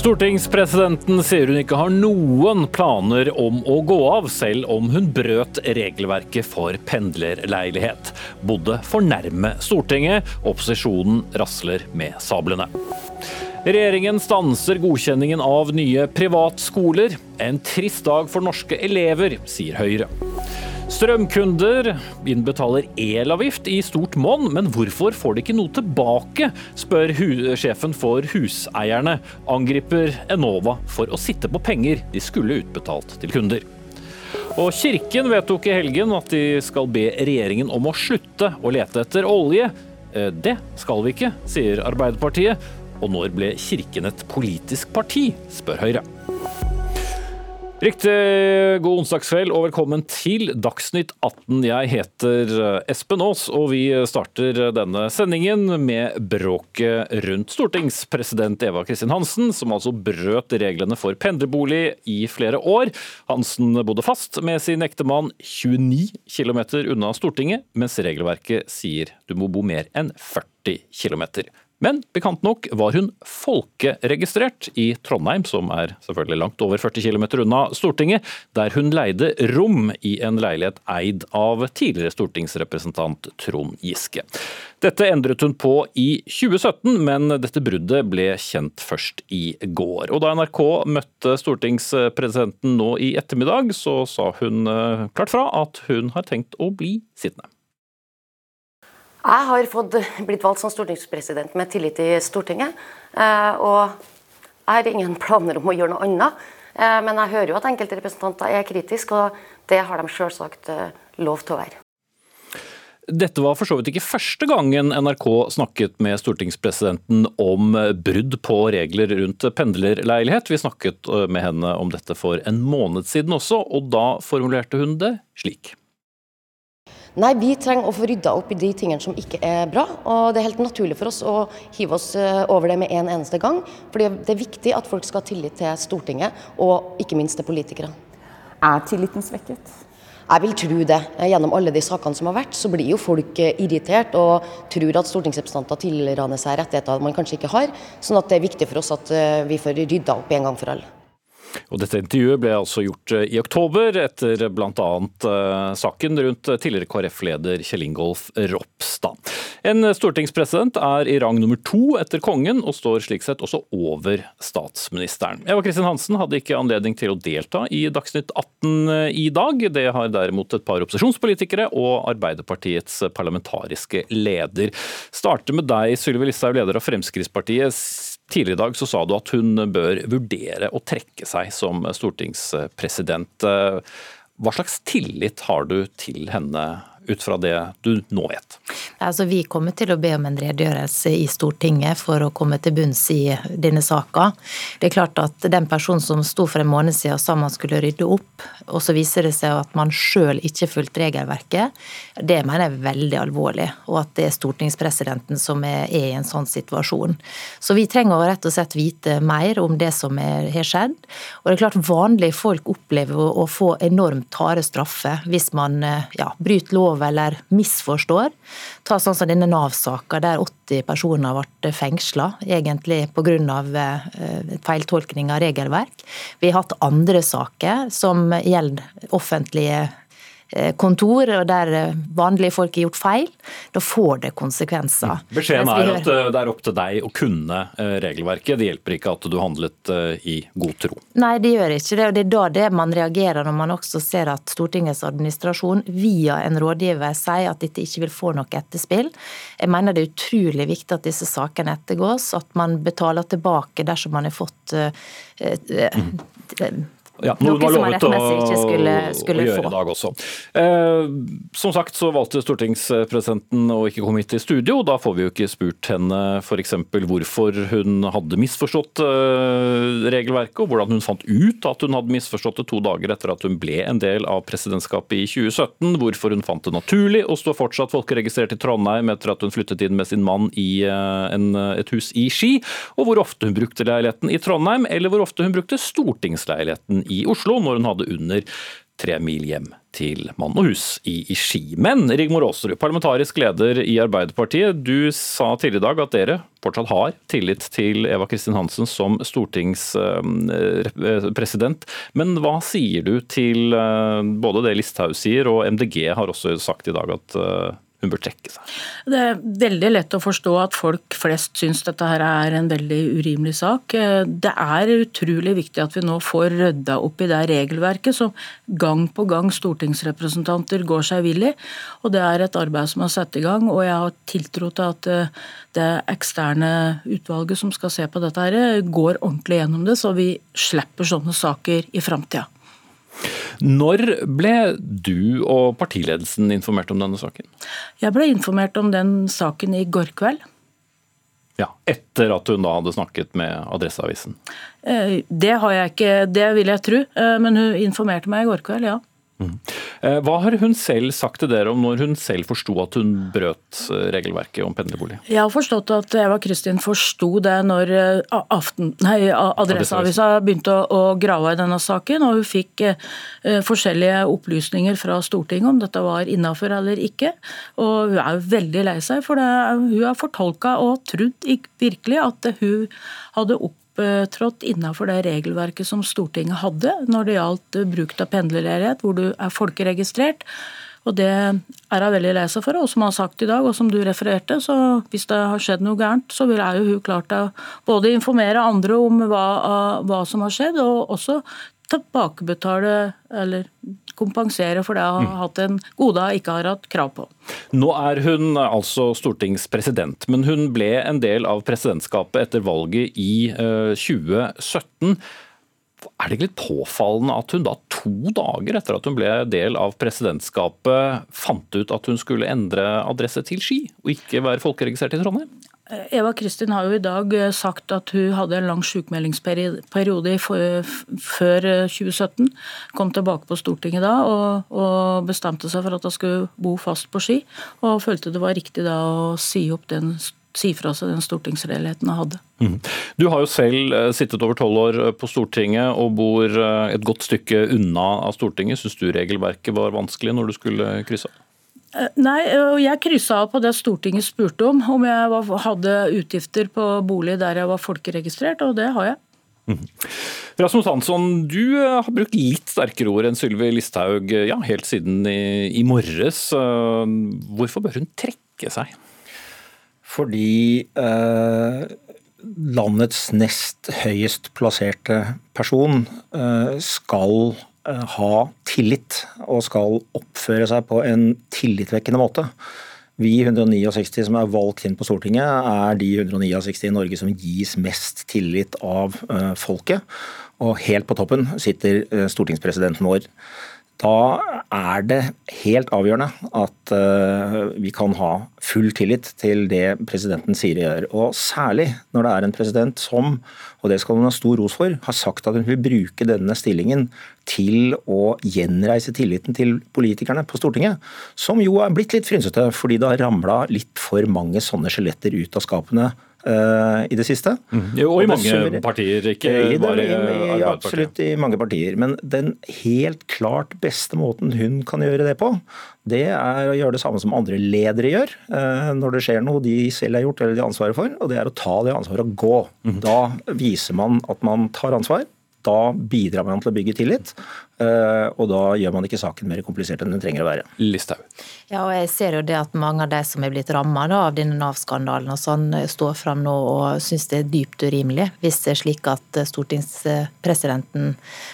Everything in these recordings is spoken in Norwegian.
Stortingspresidenten sier hun ikke har noen planer om å gå av, selv om hun brøt regelverket for pendlerleilighet. Bodde for nærme Stortinget. Opposisjonen rasler med sablene. Regjeringen stanser godkjenningen av nye privatskoler. En trist dag for norske elever, sier Høyre. Strømkunder innbetaler elavgift i stort monn, men hvorfor får de ikke noe tilbake, spør sjefen for huseierne. Angriper Enova for å sitte på penger de skulle utbetalt til kunder. Og Kirken vedtok i helgen at de skal be regjeringen om å slutte å lete etter olje. Eh, det skal vi ikke, sier Arbeiderpartiet. Og når ble Kirken et politisk parti, spør Høyre. Riktig god onsdagskveld og velkommen til Dagsnytt 18. Jeg heter Espen Aas, og vi starter denne sendingen med bråket rundt stortingspresident Eva Kristin Hansen, som altså brøt reglene for pendlerbolig i flere år. Hansen bodde fast med sin ektemann 29 km unna Stortinget, mens regelverket sier du må bo mer enn 40 km. Men bekant nok var hun folkeregistrert i Trondheim, som er selvfølgelig langt over 40 km unna Stortinget, der hun leide rom i en leilighet eid av tidligere stortingsrepresentant Trond Giske. Dette endret hun på i 2017, men dette bruddet ble kjent først i går. Og da NRK møtte stortingspresidenten nå i ettermiddag, så sa hun eh, klart fra at hun har tenkt å bli sittende. Jeg har fått, blitt valgt som stortingspresident med tillit i Stortinget. Eh, og jeg har ingen planer om å gjøre noe annet. Eh, men jeg hører jo at enkelte representanter er kritiske, og det har de selvsagt eh, lov til å være. Dette var for så vidt ikke første gangen NRK snakket med stortingspresidenten om brudd på regler rundt pendlerleilighet. Vi snakket med henne om dette for en måned siden også, og da formulerte hun det slik. Nei, vi trenger å få rydda opp i de tingene som ikke er bra. Og det er helt naturlig for oss å hive oss eh, over det med en eneste gang. Fordi det er viktig at folk skal ha tillit til Stortinget, og ikke minst til politikere. Er tilliten svekket? Jeg vil tro det. Gjennom alle de sakene som har vært, så blir jo folk eh, irritert og tror at stortingsrepresentanter tilraner seg rettigheter man kanskje ikke har. Sånn at det er viktig for oss at eh, vi får rydda opp en gang for alle. Og dette intervjuet ble altså gjort eh, i oktober, etter bl.a. Eh, saken rundt tidligere KrF-leder Kjell Ingolf Ropstad. En stortingspresident er i rang nummer to etter kongen, og står slik sett også over statsministeren. Eva Kristin Hansen hadde ikke anledning til å delta i Dagsnytt 18 eh, i dag. Det har derimot et par opposisjonspolitikere og Arbeiderpartiets parlamentariske leder. Starter med deg, Sylvi Listhaug, leder av Fremskrittspartiet. Tidligere i dag så sa du at hun bør vurdere å trekke seg som stortingspresident. Hva slags tillit har du til henne ut fra det du nå vet? Altså, vi kommer til å be om en redegjørelse i Stortinget for å komme til bunns i denne saka. Det er klart at den personen som sto for en måned siden og sa man skulle rydde opp, og så viser det seg at man sjøl ikke fulgte regelverket, det mener jeg er veldig alvorlig. Og at det er stortingspresidenten som er, i en sånn situasjon. Så vi trenger å rett og slett vite mer om det som er, har skjedd. Og det er klart vanlige folk opplever å, å få enormt harde straffer hvis man ja, bryter lov lov eller misforstår. Ta sånn som denne Nav-saka der 80 personer ble fengsla, egentlig pga. Eh, feiltolkning av regelverk. Vi har hatt andre saker som gjelder offentlige kontor og der eh, vanlige folk har gjort feil, da får det konsekvenser. Mm. Beskjeden er at eh, det er opp til deg å kunne regelverket. Det hjelper ikke at du handlet i god tro. Nei, det gjør ikke det. og Det er da det man reagerer når man også ser at Stortingets administrasjon via en rådgiver sier at dette ikke vil få noe etterspill. Jeg mener det er utrolig viktig at disse sakene ettergås, at man betaler tilbake dersom man har fått mm Ja, noe Noe som man rettmessig ikke skulle, skulle å gjøre få. i dag også. Eh, som sagt så valgte stortingspresidenten å ikke komme hit i studio. Da får vi jo ikke spurt henne f.eks. hvorfor hun hadde misforstått eh, regelverket, og hvordan hun fant ut at hun hadde misforstått det to dager etter at hun ble en del av presidentskapet i 2017. Hvorfor hun fant det naturlig å stå fortsatt folkeregistrert i Trondheim etter at hun flyttet inn med sin mann i eh, en, et hus i Ski, og hvor ofte hun brukte leiligheten i Trondheim, eller hvor ofte hun brukte stortingsleiligheten i Oslo når hun hadde under tre mil hjem til mann og hus i, Ski. Men Rigmor Aasrud, parlamentarisk leder i Arbeiderpartiet, du sa tidligere i dag at dere fortsatt har tillit til Eva Kristin Hansen som stortingspresident. Men hva sier du til eh, både det Listhaug sier, og MDG har også sagt i dag at eh, hun bør trekke seg? Det er veldig lett å forstå at folk flest syns dette her er en veldig urimelig sak. Det er utrolig viktig at vi nå får rydda opp i det regelverket som gang på gang stortingsrepresentanter går seg vill i. Og det er et arbeid som er satt i gang, og jeg har tiltro til at eh, det eksterne utvalget som skal se på dette, her, går ordentlig gjennom det, så vi slipper sånne saker i framtida. Når ble du og partiledelsen informert om denne saken? Jeg ble informert om den saken i går kveld. Ja, Etter at hun da hadde snakket med Adresseavisen? Eh, Det har jeg ikke, det vil jeg tro, eh, men hun informerte meg i går kveld, ja. Eh, Hva har hun selv sagt til dere om når hun selv forsto at hun brøt eh, regelverket om pendlerbolig? Jeg har forstått at Eva Kristin forsto det når eh, Adresseavisa begynte å, å grave i denne saken, og hun fikk forskjellige opplysninger fra Stortinget om dette var innafor eller ikke. Og hun er veldig lei seg, for det, hun har fortolka og trodd virkelig at hun hadde opptrådt innenfor det regelverket som Stortinget hadde når det gjaldt eh, bruk av pendlerleilighet, hvor du er folkeregistrert. Og Det er hun veldig lei seg for, og som hun har sagt i dag, og som du refererte, så hvis det har skjedd noe gærent, så vil jo hun klart å både informere andre om hva, hva som har skjedd, og også tilbakebetale eller kompensere for det hun har hatt en gode hun ikke har hatt krav på. Nå er hun altså stortingspresident, men hun ble en del av presidentskapet etter valget i eh, 2017. Er det ikke litt påfallende at hun da to dager etter at hun ble del av presidentskapet, fant ut at hun skulle endre adresse til Ski, og ikke være folkeregistrert i Trondheim? Eva Kristin har jo i dag eh, sagt at hun hadde en lang sykmeldingsperiode før eh, 2017. Kom tilbake på Stortinget da og, og bestemte seg for at hun skulle bo fast på Ski. Og følte det var riktig da å si opp den si fra seg den stortingsrealigheten hun hadde. Mm. Du har jo selv eh, sittet over tolv år på Stortinget og bor eh, et godt stykke unna av Stortinget. Syns du regelverket var vanskelig når du skulle krysse av? Eh, Nei, og jeg kryssa av på det Stortinget spurte om, om jeg var, hadde utgifter på bolig der jeg var folkeregistrert, og det har jeg. Rasmus Hansson, du eh, har brukt litt sterkere ord enn Sylvi Listhaug ja, helt siden i, i morges. Eh, Hvorfor bør hun trekke seg? Fordi eh, landets nest høyest plasserte person eh, skal eh, ha tillit, og skal oppføre seg på en tillitvekkende måte. Vi 169 som er valgt inn på Stortinget, er de 169 i Norge som gis mest tillit av eh, folket. Og helt på toppen sitter eh, stortingspresidenten vår. Da er det helt avgjørende at eh, vi kan ha full tillit til det presidenten sier og gjør. Og særlig når det er en president som, og det skal hun ha stor ros for, har sagt at hun vil bruke denne stillingen til å gjenreise tilliten til politikerne på Stortinget. Som jo er blitt litt frynsete, fordi det har ramla litt for mange sånne skjeletter ut av skapene i det siste. Jo, og i det mange summer, partier, ikke i det- bare i- i-. Absolutt i mange partier. Men den helt klart beste måten hun kan gjøre det på, det er å gjøre det samme som andre ledere gjør eh, når det skjer noe de selv har gjort eller de har ansvaret for, og det er å ta det ansvaret og gå. Mm. Da viser man at man tar ansvar. Da bidrar man til å bygge tillit. Og da gjør man ikke saken mer komplisert enn den trenger å være. Listhaug. Ja, og jeg ser jo det at mange av de som er blitt ramma av denne Nav-skandalen og sånn, står fram nå og syns det er dypt urimelig. Hvis det er slik at stortingspresidenten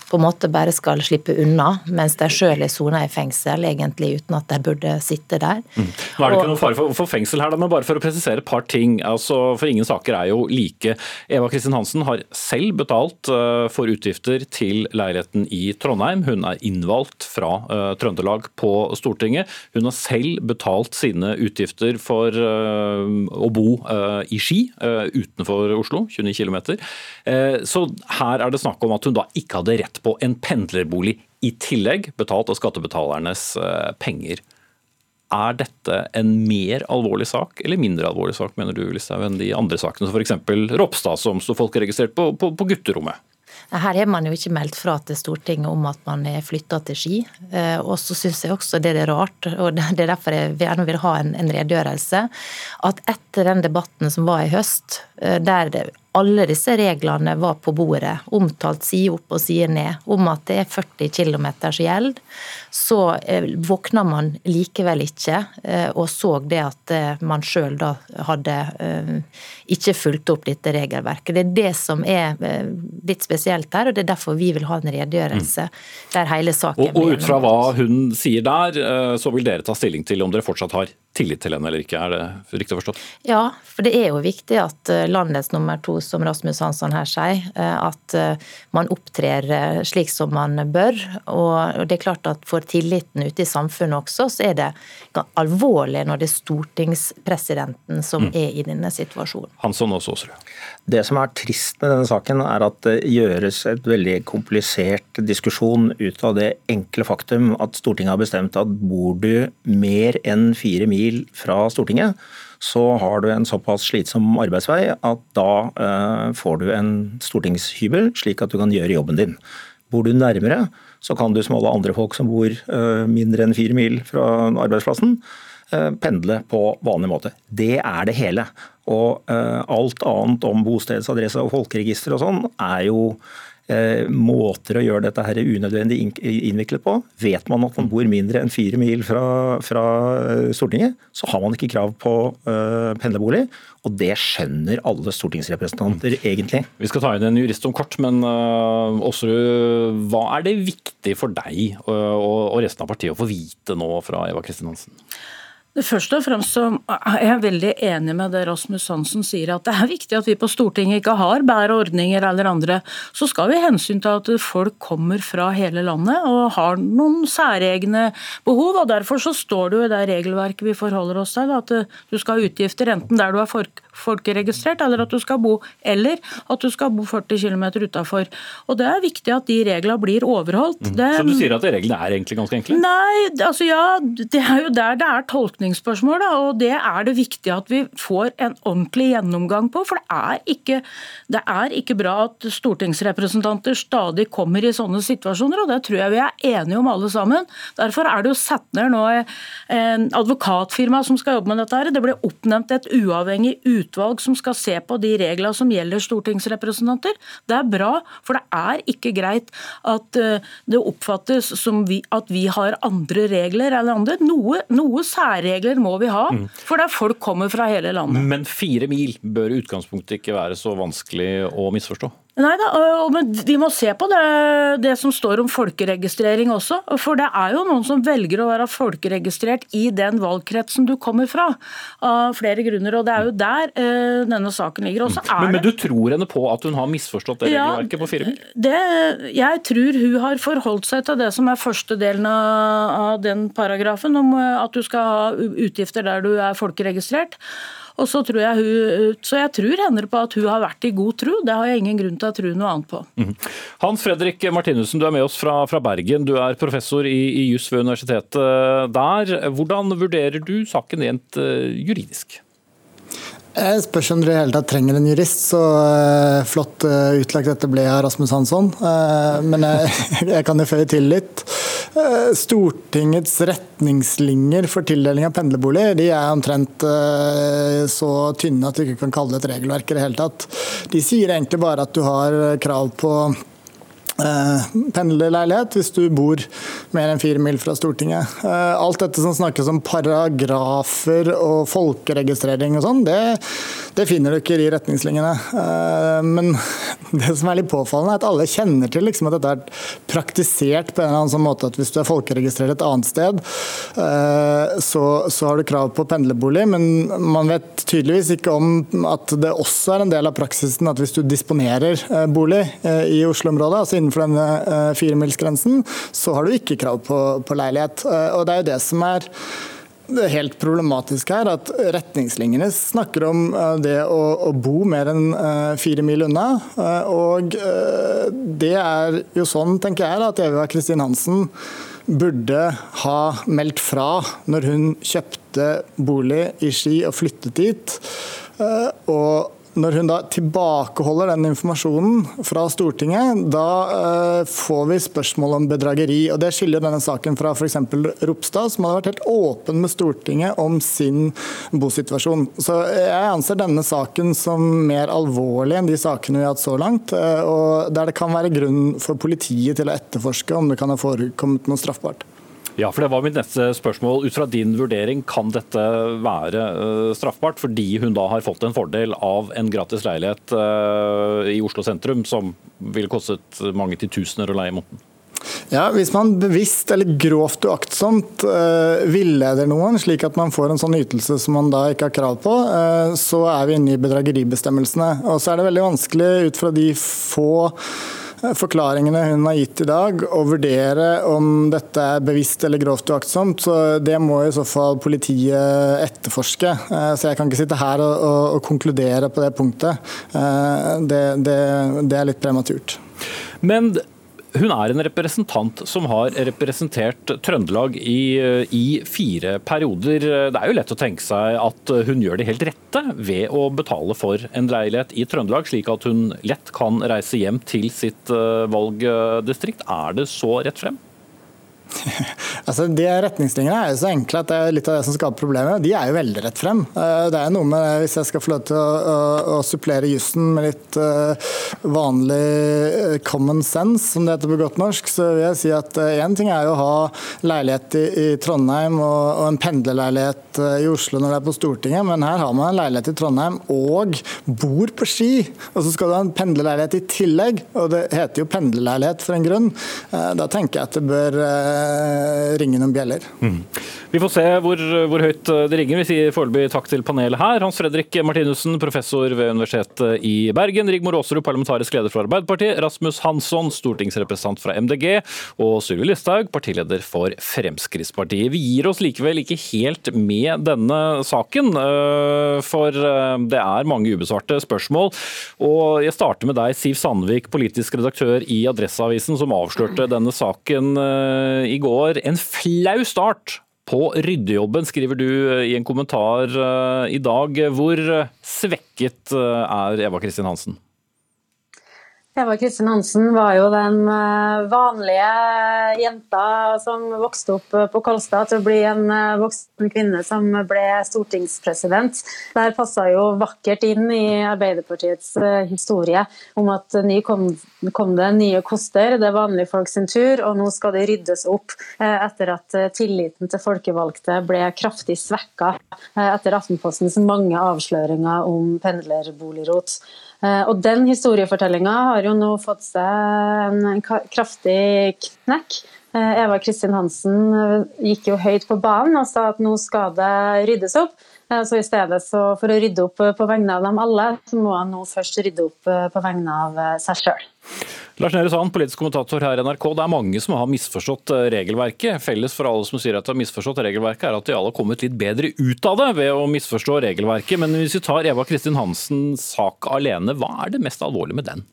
på en måte bare skal slippe unna, mens de sjøl er sona i fengsel, egentlig uten at de burde sitte der. Mm. Nå er det ikke noen fare for, for fengsel her, men bare for å presisere et par ting. Altså, for ingen saker er jo like. Eva Kristin Hansen har selv betalt uh, for utgifter til leiligheten i Trondheim. Hun er innvalgt fra uh, Trøndelag på Stortinget. Hun har selv betalt sine utgifter for uh, å bo uh, i Ski utenfor Oslo, 29 km. Så her er det snakk om at hun da ikke hadde rett på en pendlerbolig i tillegg, betalt av skattebetalernes penger. Er dette en mer alvorlig sak eller mindre alvorlig sak mener du, Listhaug, enn de andre sakene, som f.eks. Ropstad, som sto folkeregistrert på, på, på gutterommet? Her har man jo ikke meldt fra til Stortinget om at man er flytta til Ski. Eh, og så syns jeg også det er rart, og det er derfor jeg gjerne vil ha en, redegjørelse, at etter den debatten som var i høst, eh, der det alle disse reglene var på bordet, omtalt side opp og side ned, om at det er 40 km som gjelder, så eh, våkna man likevel ikke eh, og så det at eh, man sjøl da hadde ikke fulgt opp dette regelverket. Det er det som er litt spesielt her, og det er derfor vi vil ha en redegjørelse mm. der hele saken og, og ut fra hva hun sier der, så vil dere ta stilling til om dere fortsatt har tillit til henne eller ikke, er det riktig forstått? Ja, for det er jo viktig at landets nummer to, som Rasmus Hansson her sier, at man opptrer slik som man bør. Og det er klart at for tilliten ute i samfunnet også, så er det alvorlig når det er stortingspresidenten som mm. er i denne situasjonen. Hansson og Aasrud. Det som er trist med denne saken, er at det gjøres et veldig komplisert diskusjon ut av det enkle faktum at Stortinget har bestemt at bor du mer enn fire mil fra Stortinget, så har du en såpass slitsom arbeidsvei at da eh, får du en stortingshybel, slik at du kan gjøre jobben din. Bor du nærmere, så kan du som alle andre folk som bor eh, mindre enn fire mil fra arbeidsplassen, eh, pendle på vanlig måte. Det er det hele. Og alt annet om bostedsadresse og folkeregister og sånn er jo måter å gjøre dette her unødvendig innviklet på. Vet man at man bor mindre enn fire mil fra, fra Stortinget, så har man ikke krav på uh, pendlerbolig. Og det skjønner alle stortingsrepresentanter egentlig. Vi skal ta inn en jurist om kort, men uh, Aasrud, hva er det viktig for deg og, og resten av partiet å få vite nå fra Eva Kristin Hansen? Først og fremst så er jeg veldig enig med det Rasmus Hansen sier, at det er viktig at vi på Stortinget ikke har bedre ordninger eller andre. Så skal vi hensyn til at folk kommer fra hele landet og har noen særegne behov. og Derfor så står det jo i det regelverket vi forholder oss til, at du skal ha utgifter enten der du er folkeregistrert, eller at du skal bo, eller at du skal bo 40 km utafor. Det er viktig at de reglene blir overholdt. Mm. Det, så du sier at reglene er egentlig ganske enkle? Nei, altså ja, det er jo der det er tolkningsspørsmål. Da, og det er det viktig at vi får en ordentlig gjennomgang på. For det er ikke, det er ikke bra at stortingsrepresentanter stadig kommer i sånne situasjoner, og det tror jeg vi er enige om alle sammen. Derfor er det jo satt ned nå en advokatfirma som skal jobbe med dette. her. Det ble oppnevnt et uavhengig utvalg som skal se på de reglene som gjelder stortingsrepresentanter. Det er bra, for det er ikke greit at eh, det oppfattes som vi, at vi har andre regler eller andre. Noe, noe særregler må vi ha, mm. for der folk kommer fra hele landet. Men fire mil bør i utgangspunktet ikke være så vanskelig å misforstå? Nei da, men vi må se på det, det, som står om folkeregistrering også. For det er jo noen som velger å være folkeregistrert i den valgkretsen du kommer fra. Av flere grunner. Og det er jo der uh, denne saken ligger. Men, men, du tror henne på at hun har misforstått det ja, regelverket på fire mil? Det, jeg tror hun har forholdt seg til det som er første delen av, av den paragrafen, om eh, at du skal ha utgifter der du er folkeregistrert. Og så, tror jeg hun, så jeg tror henne på at hun har vært i god tro. Det har jeg ingen grunn til å tro noe annet på. Mm. Hans Fredrik Martinussen, du er med oss fra, fra Bergen. Du er professor i, i juss ved universitetet der. Hvordan vurderer du saken rent uh, juridisk? Jeg spørs om dere i hele tatt trenger en jurist, så uh, flott uh, utlagt dette ble av Rasmus Hansson. Men jeg, jeg, kan jo føye til litt. Stortingets retningslinjer for tildeling av pendlerboliger de er omtrent så tynne at du ikke kan kalle det et regelverk i det hele tatt. De sier egentlig bare at du har krav på Eh, pendlerleilighet hvis du bor mer enn fire mil fra Stortinget. Eh, alt dette som snakkes om paragrafer og folkeregistrering og sånn, det, det, finner du ikke i retningslinjene. Eh, men det som er litt påfallende, er at alle kjenner til liksom, at dette er praktisert på en eller annen sånn måte at hvis du er folkeregistrert et annet sted, så, så har du krav på pendlerbolig, men man vet tydeligvis ikke om at det også er en del av praksisen at hvis du disponerer bolig i Oslo-området, altså innenfor denne uh, firemilsgrensen, så har du ikke krav på, på leilighet. Uh, og Det er jo det som er det helt problematisk her, at retningslinjene snakker om uh, det å, å, bo mer enn fire mil unna. Og det er jo sånn, tenker jeg, at Eva Kristin Hansen burde ha meldt fra når hun kjøpte bolig i Ski og flyttet dit. Og når hun da tilbakeholder den informasjonen fra Stortinget, da uh, får vi spørsmål om bedrageri. og Det skiller denne saken fra f.eks. Ropstad, som hadde vært helt åpen med Stortinget om sin bosituasjon. Så Jeg anser denne saken som mer alvorlig enn de sakene vi har hatt så langt, uh, og der det kan være grunn for politiet til å etterforske om det kan ha forekommet noe straffbart. Ja, for Det var mitt neste spørsmål. Ut fra din vurdering, kan dette være uh, straffbart fordi hun da har fått en fordel av en gratis leilighet uh, i Oslo sentrum, som ville kostet mange titusener å leie i måneden? Ja, Hvis man bevisst eller grovt uaktsomt uh, villeder noen, slik at man får en sånn ytelse som man da ikke har krav på, uh, så er vi inne i bedrageribestemmelsene. Og så er det veldig vanskelig ut fra de få forklaringene hun har gitt i dag, og vurdere om dette er bevisst eller grovt uaktsomt. Så det må i så fall politiet etterforske. Eh, så jeg kan ikke sitte her og, og, og konkludere på det punktet. Eh, det, det, det er litt prematurt. Men hun er en representant som har representert Trøndelag i, i, fire perioder. Det er jo lett å tenke seg at hun gjør det helt rette ved å betale for en leilighet i Trøndelag, slik at hun lett kan reise hjem til sitt eh, valgdistrikt. Er det så rett frem? altså, de Retningslinjene er jo så enkle at det er litt av det som skaper problemet. De er jo veldig rett frem. Eh, det er noe med, Hvis jeg skal få lov til å, å, å supplere jussen med litt uh, vanlig eh, common sense, som det heter på godt norsk, så vil jeg si at én uh, ting er jo å ha leilighet i, i Trondheim og, og, en pendlerleilighet uh, i Oslo når det er på Stortinget, men her har man en leilighet i Trondheim og bor på Ski. Og så skal du ha en pendlerleilighet i tillegg, og det heter jo pendlerleilighet for en grunn. Da tenker jeg at det bør Eh, ringe noen bjeller. Mm. Vi får se hvor, hvor, høyt eh, det ringer. Vi sier foreløpig takk til panelet her. Hans Fredrik Martinussen, professor ved Universitetet i Bergen. Rigmor Aasrud, parlamentarisk leder for Arbeiderpartiet. Rasmus Hansson, stortingsrepresentant fra MDG. Og Sylvi Listhaug, partileder for Fremskrittspartiet. Vi gir oss likevel ikke helt med denne saken, eh, for det er mange ubesvarte spørsmål. Og jeg starter med deg, Siv Sandvik, politisk redaktør i Adresseavisen, som avslørte denne saken i går. En flau start på ryddejobben, skriver du i en kommentar eh, i dag. Hvor svekket eh, er Eva Kristin Hansen? Eva Kristin Hansen var jo den eh, vanlige jenta som vokste opp på Kolstad til å bli en eh, voksen kvinne som ble stortingspresident. Der passa jo vakkert inn i Arbeiderpartiets eh, historie om at ny kom, kom det nye koster, det er vanlige folk sin tur, og nå skal det ryddes opp etter at tilliten til folkevalgte ble kraftig svekka etter Aftenpostens mange avsløringer om pendlerboligrot. Eh, og den historiefortellinga har jo nå fått seg en kraftig knekk. Eh, Eva Kristin Hansen eh, gikk jo høyt på banen og sa at nå skal det ryddes opp. Så i stedet For å rydde opp på vegne av dem alle, så må han nå først rydde opp på vegne av seg sjøl. Lars Nehru Sand, politisk kommentator her i NRK. Det er mange som har misforstått eh, regelverket. Felles for alle som sier at de har misforstått regelverket, er at de alle har kommet litt bedre ut av det ved å misforstå regelverket. Men hvis vi tar Eva Kristin Hansens sak alene, hva er det mest alvorlige med den?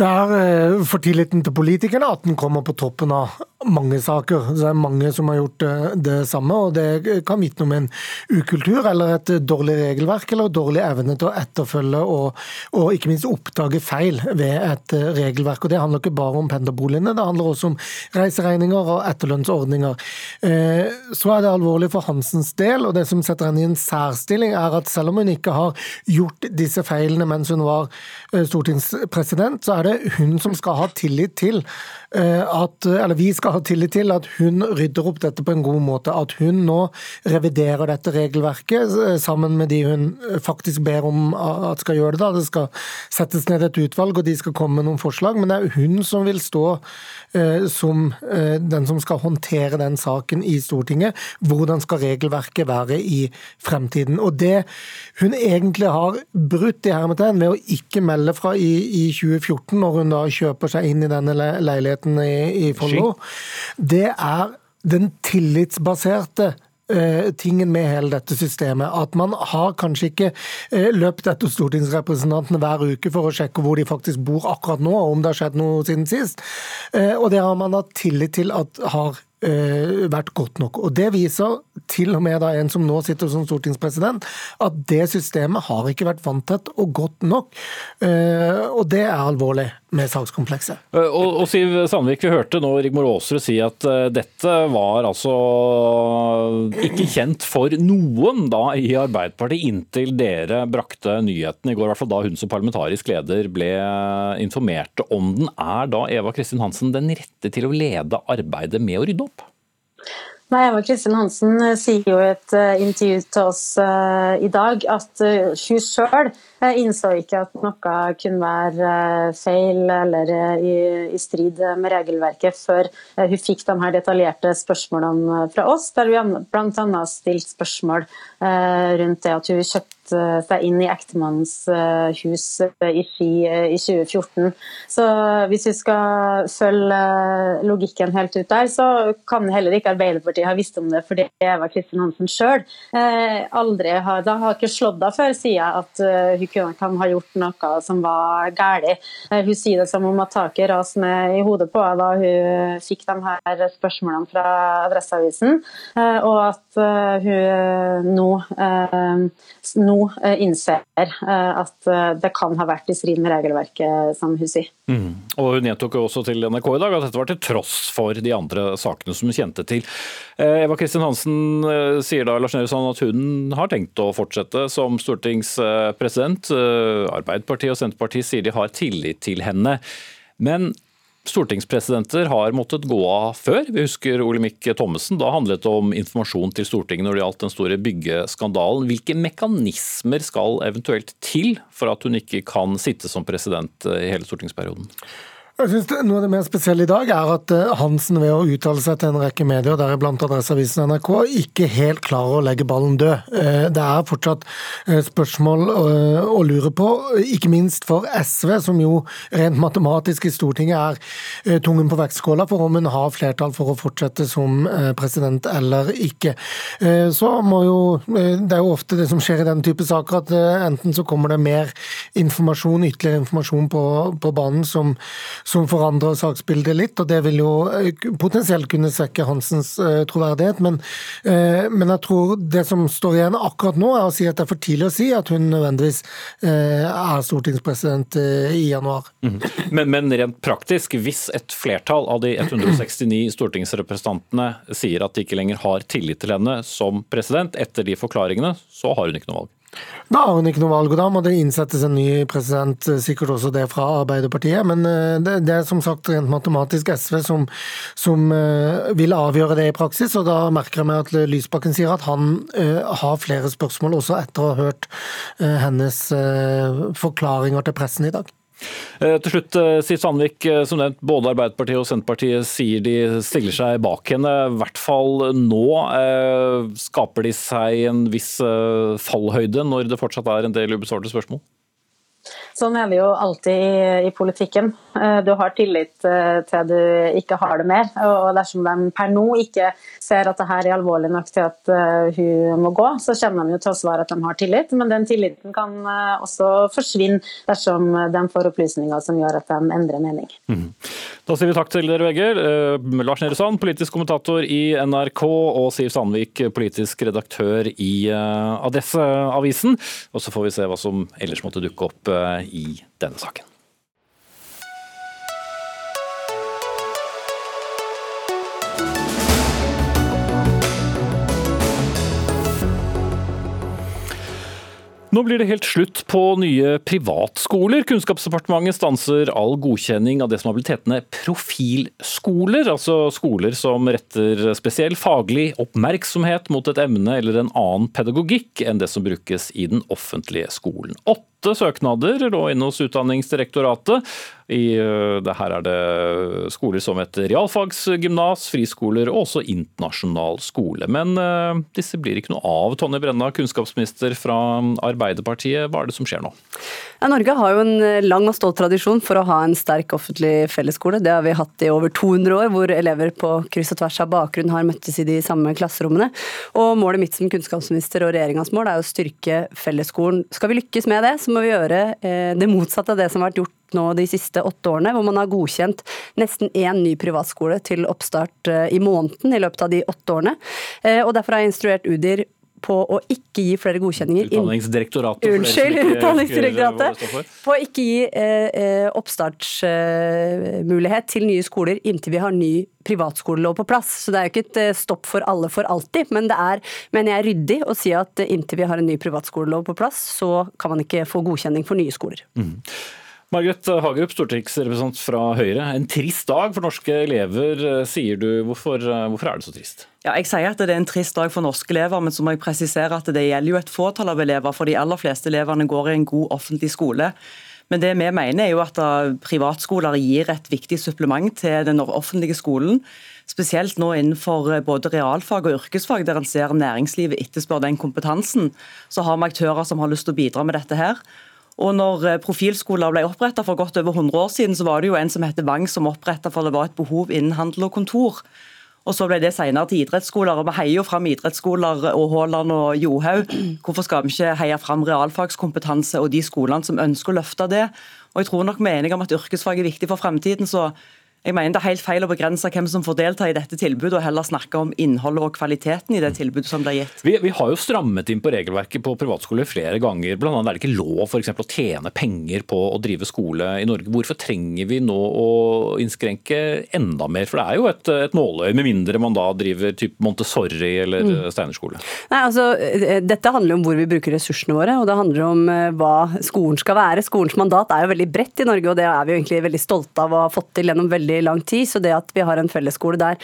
Det er eh, for tilliten til politikerne at den kommer på toppen av mange saker. Det er mange som har gjort det, det samme, og det kan vitne om en ukultur eller et dårlig regelverk eller dårlig evne til å etterfølge og, og ikke minst oppdage feil ved et regelverk. Og Det handler ikke bare om pendlerboligene, det handler også om reiseregninger og etterlønnsordninger. Eh, så er det alvorlig for Hansens del, og det som setter henne i en særstilling, er at selv om hun ikke har gjort disse feilene mens hun var eh, stortingspresident, så er det hun som skal ha tillit til at, eller vi skal ha tillit til at hun rydder opp dette på en god måte. At hun nå reviderer dette regelverket eh, sammen med de hun eh, faktisk ber om at skal gjøre det. Da. Det skal settes ned et utvalg, og de skal komme med noen forslag. Men det er hun som vil stå som den som skal håndtere den saken i Stortinget. Hvordan skal regelverket være i fremtiden? Og det hun egentlig har brutt i hermetegn ved å ikke melde fra i 2014, når hun da kjøper seg inn i denne leiligheten leiligheten i, i Follo, det er den tillitsbaserte eh, tingen med hele dette systemet. At man har kanskje ikke eh, løpt etter stortingsrepresentantene hver uke for å sjekke hvor de faktisk bor akkurat nå, og om det har skjedd noe siden sist. Eh, og det har man hatt tillit til at har vært godt nok. Og Det viser til og med da en som nå sitter som stortingspresident, at det systemet har ikke vært vanntett og godt nok. Og det er alvorlig med sakskomplekset. Eh, og, og, Siv Sandvik, vi hørte nå Rigmor Aasrud si at uh, dette var altså ikke kjent for noen da i Arbeiderpartiet inntil dere brakte nyheten i går, i hvert fall da hun som parlamentarisk leder ble informert om den. Er da Eva Kristin Hansen den rette til å lede arbeidet med å rydde opp? Nei, Eva Kristin Hansen sier jo i et intervju til oss uh, i dag at hun sjøl innså ikke at noe kunne være eh, feil eller eh, i, i strid med regelverket før eh, hun fikk de her detaljerte spørsmålene fra oss, der vi bl.a. stilte spørsmål rundt det at hun kjøpte seg inn i ektemannens hus i Ski i 2014. Så hvis vi skal følge logikken helt ut der, så kan heller ikke Arbeiderpartiet ha visst om det fordi Eva Kristin Hansen sjøl aldri har, da har ikke slått av før, sier jeg at hun kan ha gjort noe som var galt. Eh, hun sier det som om at taket raste ned i hodet på henne da hun fikk de her spørsmålene fra Adresseavisen, eh, og at eh, hun nå, nå innser at det kan ha vært i strid med regelverket, som hun sier. Mm. Og Hun gjentok også til NRK i dag at dette var til tross for de andre sakene som hun kjente til. Eva Kristin Hansen sier da Lars Nehru at hun har tenkt å fortsette som stortingspresident. Eh, Arbeiderpartiet og Senterpartiet sier de har tillit til henne. Men stortingspresidenter har måttet gå av før. Vi husker Olemic Thommessen. Da handlet det om informasjon til Stortinget når det gjaldt den store byggeskandalen. Hvilke mekanismer skal eventuelt til for at hun ikke kan sitte som president i hele stortingsperioden? Jeg synes Noe av det mer spesielle i dag er at eh, Hansen ved å uttale seg til en rekke medier, deriblant Adresseavisen og NRK, ikke helt klarer å legge ballen død. Eh, det er fortsatt eh, spørsmål å lure på, ikke minst for SV, som jo rent matematisk i Stortinget er tungen på vektskåla for om hun har flertall for å fortsette som president eller ikke. Så må jo, Det er jo ofte det som skjer i den type saker, at enten så kommer det mer informasjon, ytterligere informasjon på, på banen som som forandrer saksbildet litt. og Det vil jo eh, potensielt kunne svekke Hansens eh, troverdighet. Men, eh, men, jeg tror det som står igjen akkurat nå, er å si at det er for tidlig å si at hun nødvendigvis er stortingspresident i januar. Mm. Men, men, rent praktisk, hvis et flertall av de 169 stortingsrepresentantene sier at de ikke lenger har tillit til henne som president etter de forklaringene, så har hun ikke noe valg? Da har hun ikke noe valg, og da må det innsettes en ny president, eh, sikkert også det fra Arbeiderpartiet. Men eh, det, det er som sagt rent matematisk SV som, som uh, vil avgjøre det i praksis. Og da merker jeg meg at Lysbakken sier at han uh, har flere spørsmål også etter å ha hørt uh, hennes forklaringer til pressen i dag. Eh, til slutt, eh, Siv Sandvik, eh, som nevnt, både Arbeiderpartiet og Senterpartiet sier de stiller seg bak henne. I hvert fall nå skaper de seg en viss fallhøyde, når det fortsatt er en del ubesvarte spørsmål? Sånn er det jo alltid i, i politikken. Eh, du har tillit eh, til du ikke har det mer. Og dersom de per nå ikke ser at det her er alvorlig nok til at hun må gå, så kommer de jo til å svare at de har tillit. Men den tilliten kan også forsvinne dersom de får opplysninger som gjør at de endrer mening. Mm. Da sier vi takk til dere begge. Lars Nehru Sand, politisk kommentator i NRK, og Siv Sandvik, politisk redaktør i Adresseavisen. Og så får vi se hva som ellers måtte dukke opp i denne saken. Nå blir det helt slutt på nye privatskoler. Kunnskapsdepartementet stanser all godkjenning av det som har blitt hetende profilskoler, altså skoler som retter spesiell faglig oppmerksomhet mot et emne eller en annen pedagogikk enn det som brukes i den offentlige skolen. Åtte søknader lå inne hos Utdanningsdirektoratet. I, eh, det her er det skoler som et realfagsgymnas, friskoler og også internasjonal skole. Men uh, disse blir ikke noe av. Tonje Brenna, kunnskapsminister fra Arbeiderpartiet, hva er det som skjer nå? Norge har jo en eh, lang og stolt tradisjon for å ha en sterk offentlig fellesskole. Det har vi hatt i over 200 år, hvor elever på kryss og tvers av bakgrunn har møttes i de samme klasserommene. Og Målet mitt som kunnskapsminister og regjeringas mål er å styrke fellesskolen. Skal vi lykkes med det, så må vi gjøre eh, det motsatte av det som har vært gjort nå de siste åtte årene, hvor man har godkjent nesten én ny privatskole til oppstart eh, i måneden i løpet av de åtte årene. Og Derfor har jeg instruert Udir på å ikke gi flere godkjenninger Utdanningsdirektoratet. Unnskyld, Utdanningsdirektoratet. På å ikke gi eh, oppstartsmulighet til nye skoler inntil vi har ny privatskolelov på plass. Så det er jo ikke et stopp for alle for alltid, men det er mener jeg, ryddig å si at inntil vi har en ny privatskolelov på plass, så kan man ikke få godkjenning for nye skoler. Mm. Margaret Hagerup, stortingsrepresentant fra Høyre. En trist dag for norske elever, sier du. Hvorfor, hvorfor, er det så trist? Ja, jeg sier at det er en trist dag for norske elever, men så må jeg presisere at det gjelder jo et fåtall av elever. For de aller fleste elevene går i en god offentlig skole. Men det vi mener er jo at privatskoler gir et viktig supplement til den offentlige skolen. Spesielt nå innenfor både realfag og yrkesfag, der en ser næringslivet etterspør den kompetansen. Så har vi aktører som har lyst til å bidra med dette her. Og når eh, profilskoler ble oppretta for godt over 100 år siden, så var det jo en som het Wang som oppretta for det var et behov innen handel og kontor. Og så ble det senere til idrettsskoler, og vi heier jo fram idrettsskoler og Haaland og Johaug. Hvorfor skal vi ikke heie fram realfagskompetanse og de skolene som ønsker å løfte det? Og jeg tror nok vi er enige om at yrkesfag er viktig for fremtiden, så jeg mener Det er helt feil å begrense hvem som får delta i dette tilbudet, og heller snakke om innholdet og kvaliteten i det tilbudet som blir gitt. Vi, vi har jo strammet inn på regelverket på privatskoler flere ganger. Blant annet er det ikke lov for eksempel, å tjene penger på å drive skole i Norge. Hvorfor trenger vi nå å innskrenke enda mer? For det er jo et, et nåløye, med mindre man da driver typ Montessori eller mm. Steinerskole. Nei, altså, eh, Dette handler om hvor vi bruker ressursene våre, og det handler om eh, hva skolen skal være. Skolens mandat er jo veldig bredt i Norge, og det er vi jo egentlig veldig stolte av å ha fått til gjennom veldig veldig lang tid. Så det at vi har en fellesskole der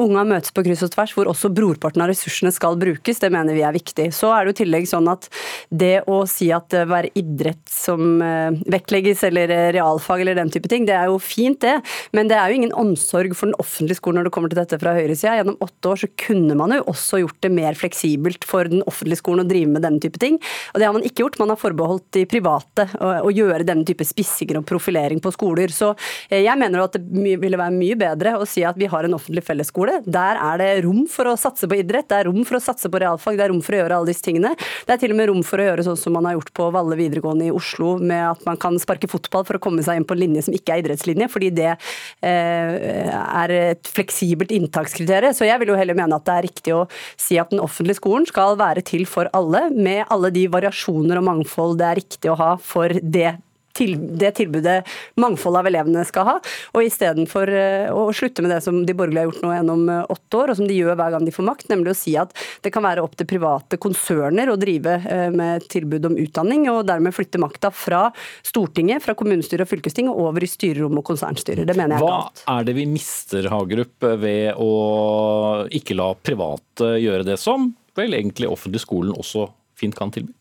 unga møtes på kryss og tvers, hvor også brorparten av ressursene skal brukes, det mener vi er viktig. Så er det jo tillegg sånn at det å si at det være idrett som eh, vektlegges, eller eh, realfag eller den type ting, det er jo fint det, men det er jo ingen omsorg for den offentlige skolen når det kommer til dette fra høyresida. Gjennom åtte år så kunne man jo også gjort det mer fleksibelt for den offentlige skolen å drive med denne type ting, og det har man ikke gjort. Man har forbeholdt de private å, gjøre denne type spissinger og profilering på skoler. Så eh, jeg mener at det ville være mye bedre å si at vi har en offentlig fellesskole. Der er det rom for å satse på idrett, det er rom for å satse på realfag, det er rom for å gjøre alle disse tingene. Det er til og med rom for å gjøre sånn som man har gjort på Valle videregående i Oslo, med at man kan sparke fotball for å komme seg inn på en linje som ikke er idrettslinje, fordi det eh, er et fleksibelt inntakskriterium. Så jeg vil jo heller mene at det er riktig å si at den offentlige skolen skal være til for alle, med alle de variasjoner og mangfold det er riktig å ha for det til, det tilbudet mangfoldet av elevene skal ha. Og istedenfor eh, å slutte med det som de borgerlige har gjort nå gjennom eh, åtte år, og som de gjør hver gang de får makt, nemlig å si at det kan være opp til private konserner å drive eh, med tilbud om utdanning, og dermed flytte makta fra Stortinget, fra kommunestyre og fylkesting og over i styrerom og konsernstyrer. Det mener jeg er galt. Hva er det vi mister, Hagerup, ved å ikke la private gjøre det som vel egentlig offentlig skolen også fint kan tilby?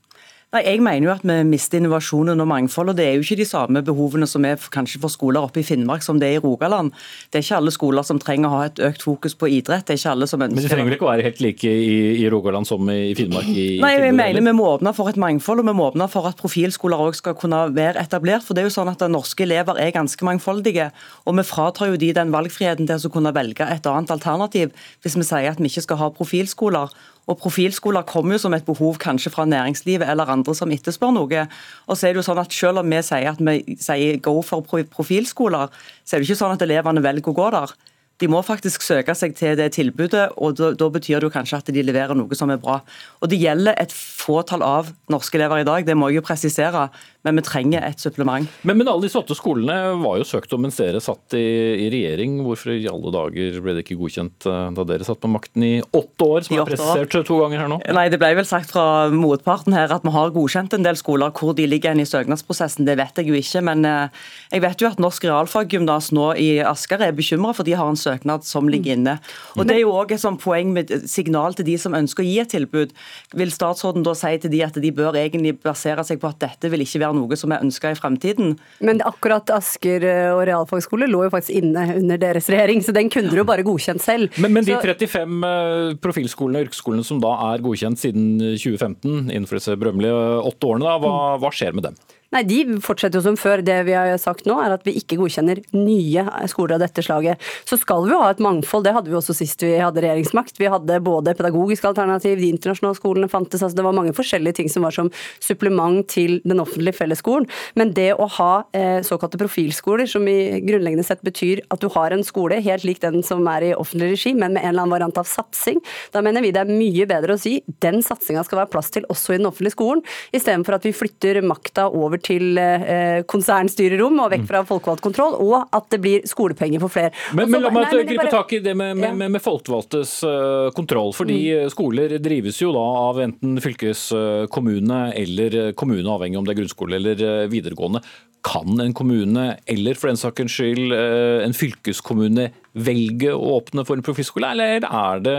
Nei, Jeg mener jo at vi mister innovasjonen og mangfold. og Det er jo ikke de samme behovene som er kanskje for skoler oppe i Finnmark som det er i Rogaland. Det er ikke alle skoler som trenger å ha et økt fokus på idrett. Det er ikke alle som ønsker... Men det trenger vel ikke å være helt like i, i Rogaland som i Finnmark? I, Nei, jeg mener? Vi må åpne for et mangfold og vi må åpne for at profilskoler også skal kunne være etablert. for det er jo sånn at Norske elever er ganske mangfoldige, og vi fratar jo de den valgfriheten til å kunne velge et annet alternativ hvis vi sier at vi ikke skal ha profilskoler. Og Profilskoler kommer jo som et behov kanskje fra næringslivet eller andre som etterspør noe. Og så er det jo sånn at Selv om vi sier at vi sier go for profilskoler, så er det ikke sånn at elevene velger å gå der. De må faktisk søke seg til det tilbudet, og da, da betyr det jo kanskje at de leverer noe som er bra. Og Det gjelder et fåtall av norske elever i dag, det må jeg jo presisere, men vi trenger et supplement. Men, men alle disse åtte skolene var jo søkt om mens dere satt i, i regjering. Hvorfor i alle dager ble det ikke godkjent eh, da dere satt på makten i åtte år, som er presisert to ganger her nå? Nei, Det ble vel sagt fra motparten her at vi har godkjent en del skoler. Hvor de ligger inn i søknadsprosessen, det vet jeg jo ikke. Men eh, jeg vet jo at Norsk realfaggymnas nå i Asker er bekymra for de har en søknad som ligger inne. Og Det er jo òg et sånt poeng med signal til de som ønsker å gi et tilbud. Vil statsråden da si til de at de bør egentlig basere seg på at dette vil ikke være noe som er ønska i fremtiden? Men akkurat Asker eh, og realfagskole lå jo faktisk inne under deres regjering, så den kunne dere jo bare godkjent selv. Men, men de 35 eh, profilskolene og yrkesskolene som da er godkjent siden 2015, innenfor disse berømmelige åtte årene, da, hva, hva skjer med dem? Nei, De fortsetter jo som før. Det vi har sagt nå er at vi ikke godkjenner nye skoler av dette slaget. Så skal vi jo ha et mangfold, det hadde vi også sist vi hadde regjeringsmakt. Vi hadde både pedagogisk alternativ, de internasjonale skolene fantes, altså det var mange forskjellige ting som var som supplement til den offentlige fellesskolen. Men det å ha eh, såkalte profilskoler, som i grunnleggende sett betyr at du har en skole helt lik den som er i offentlig regi, men med en eller annen variant av satsing, da mener vi det er mye bedre å si den satsinga skal være plass til også i den offentlige skolen, istedenfor at vi flytter makta over til eh, konsernstyrerom og vekk fra folkevalgt kontroll, og at det blir skolepenger for flere. Men, Og men la meg nei, gripe bare- tak i det med, med, med, med folkevalgtes eh, kontroll. Fordi Mm. skoler drives jo da av enten fylkeskommune eller eh, kommune, avhengig om det er grunnskole eller eh, videregående. Kan en kommune, eller for den sakens skyld eh, en fylkeskommune, velge å åpne for en profilskole, eller er det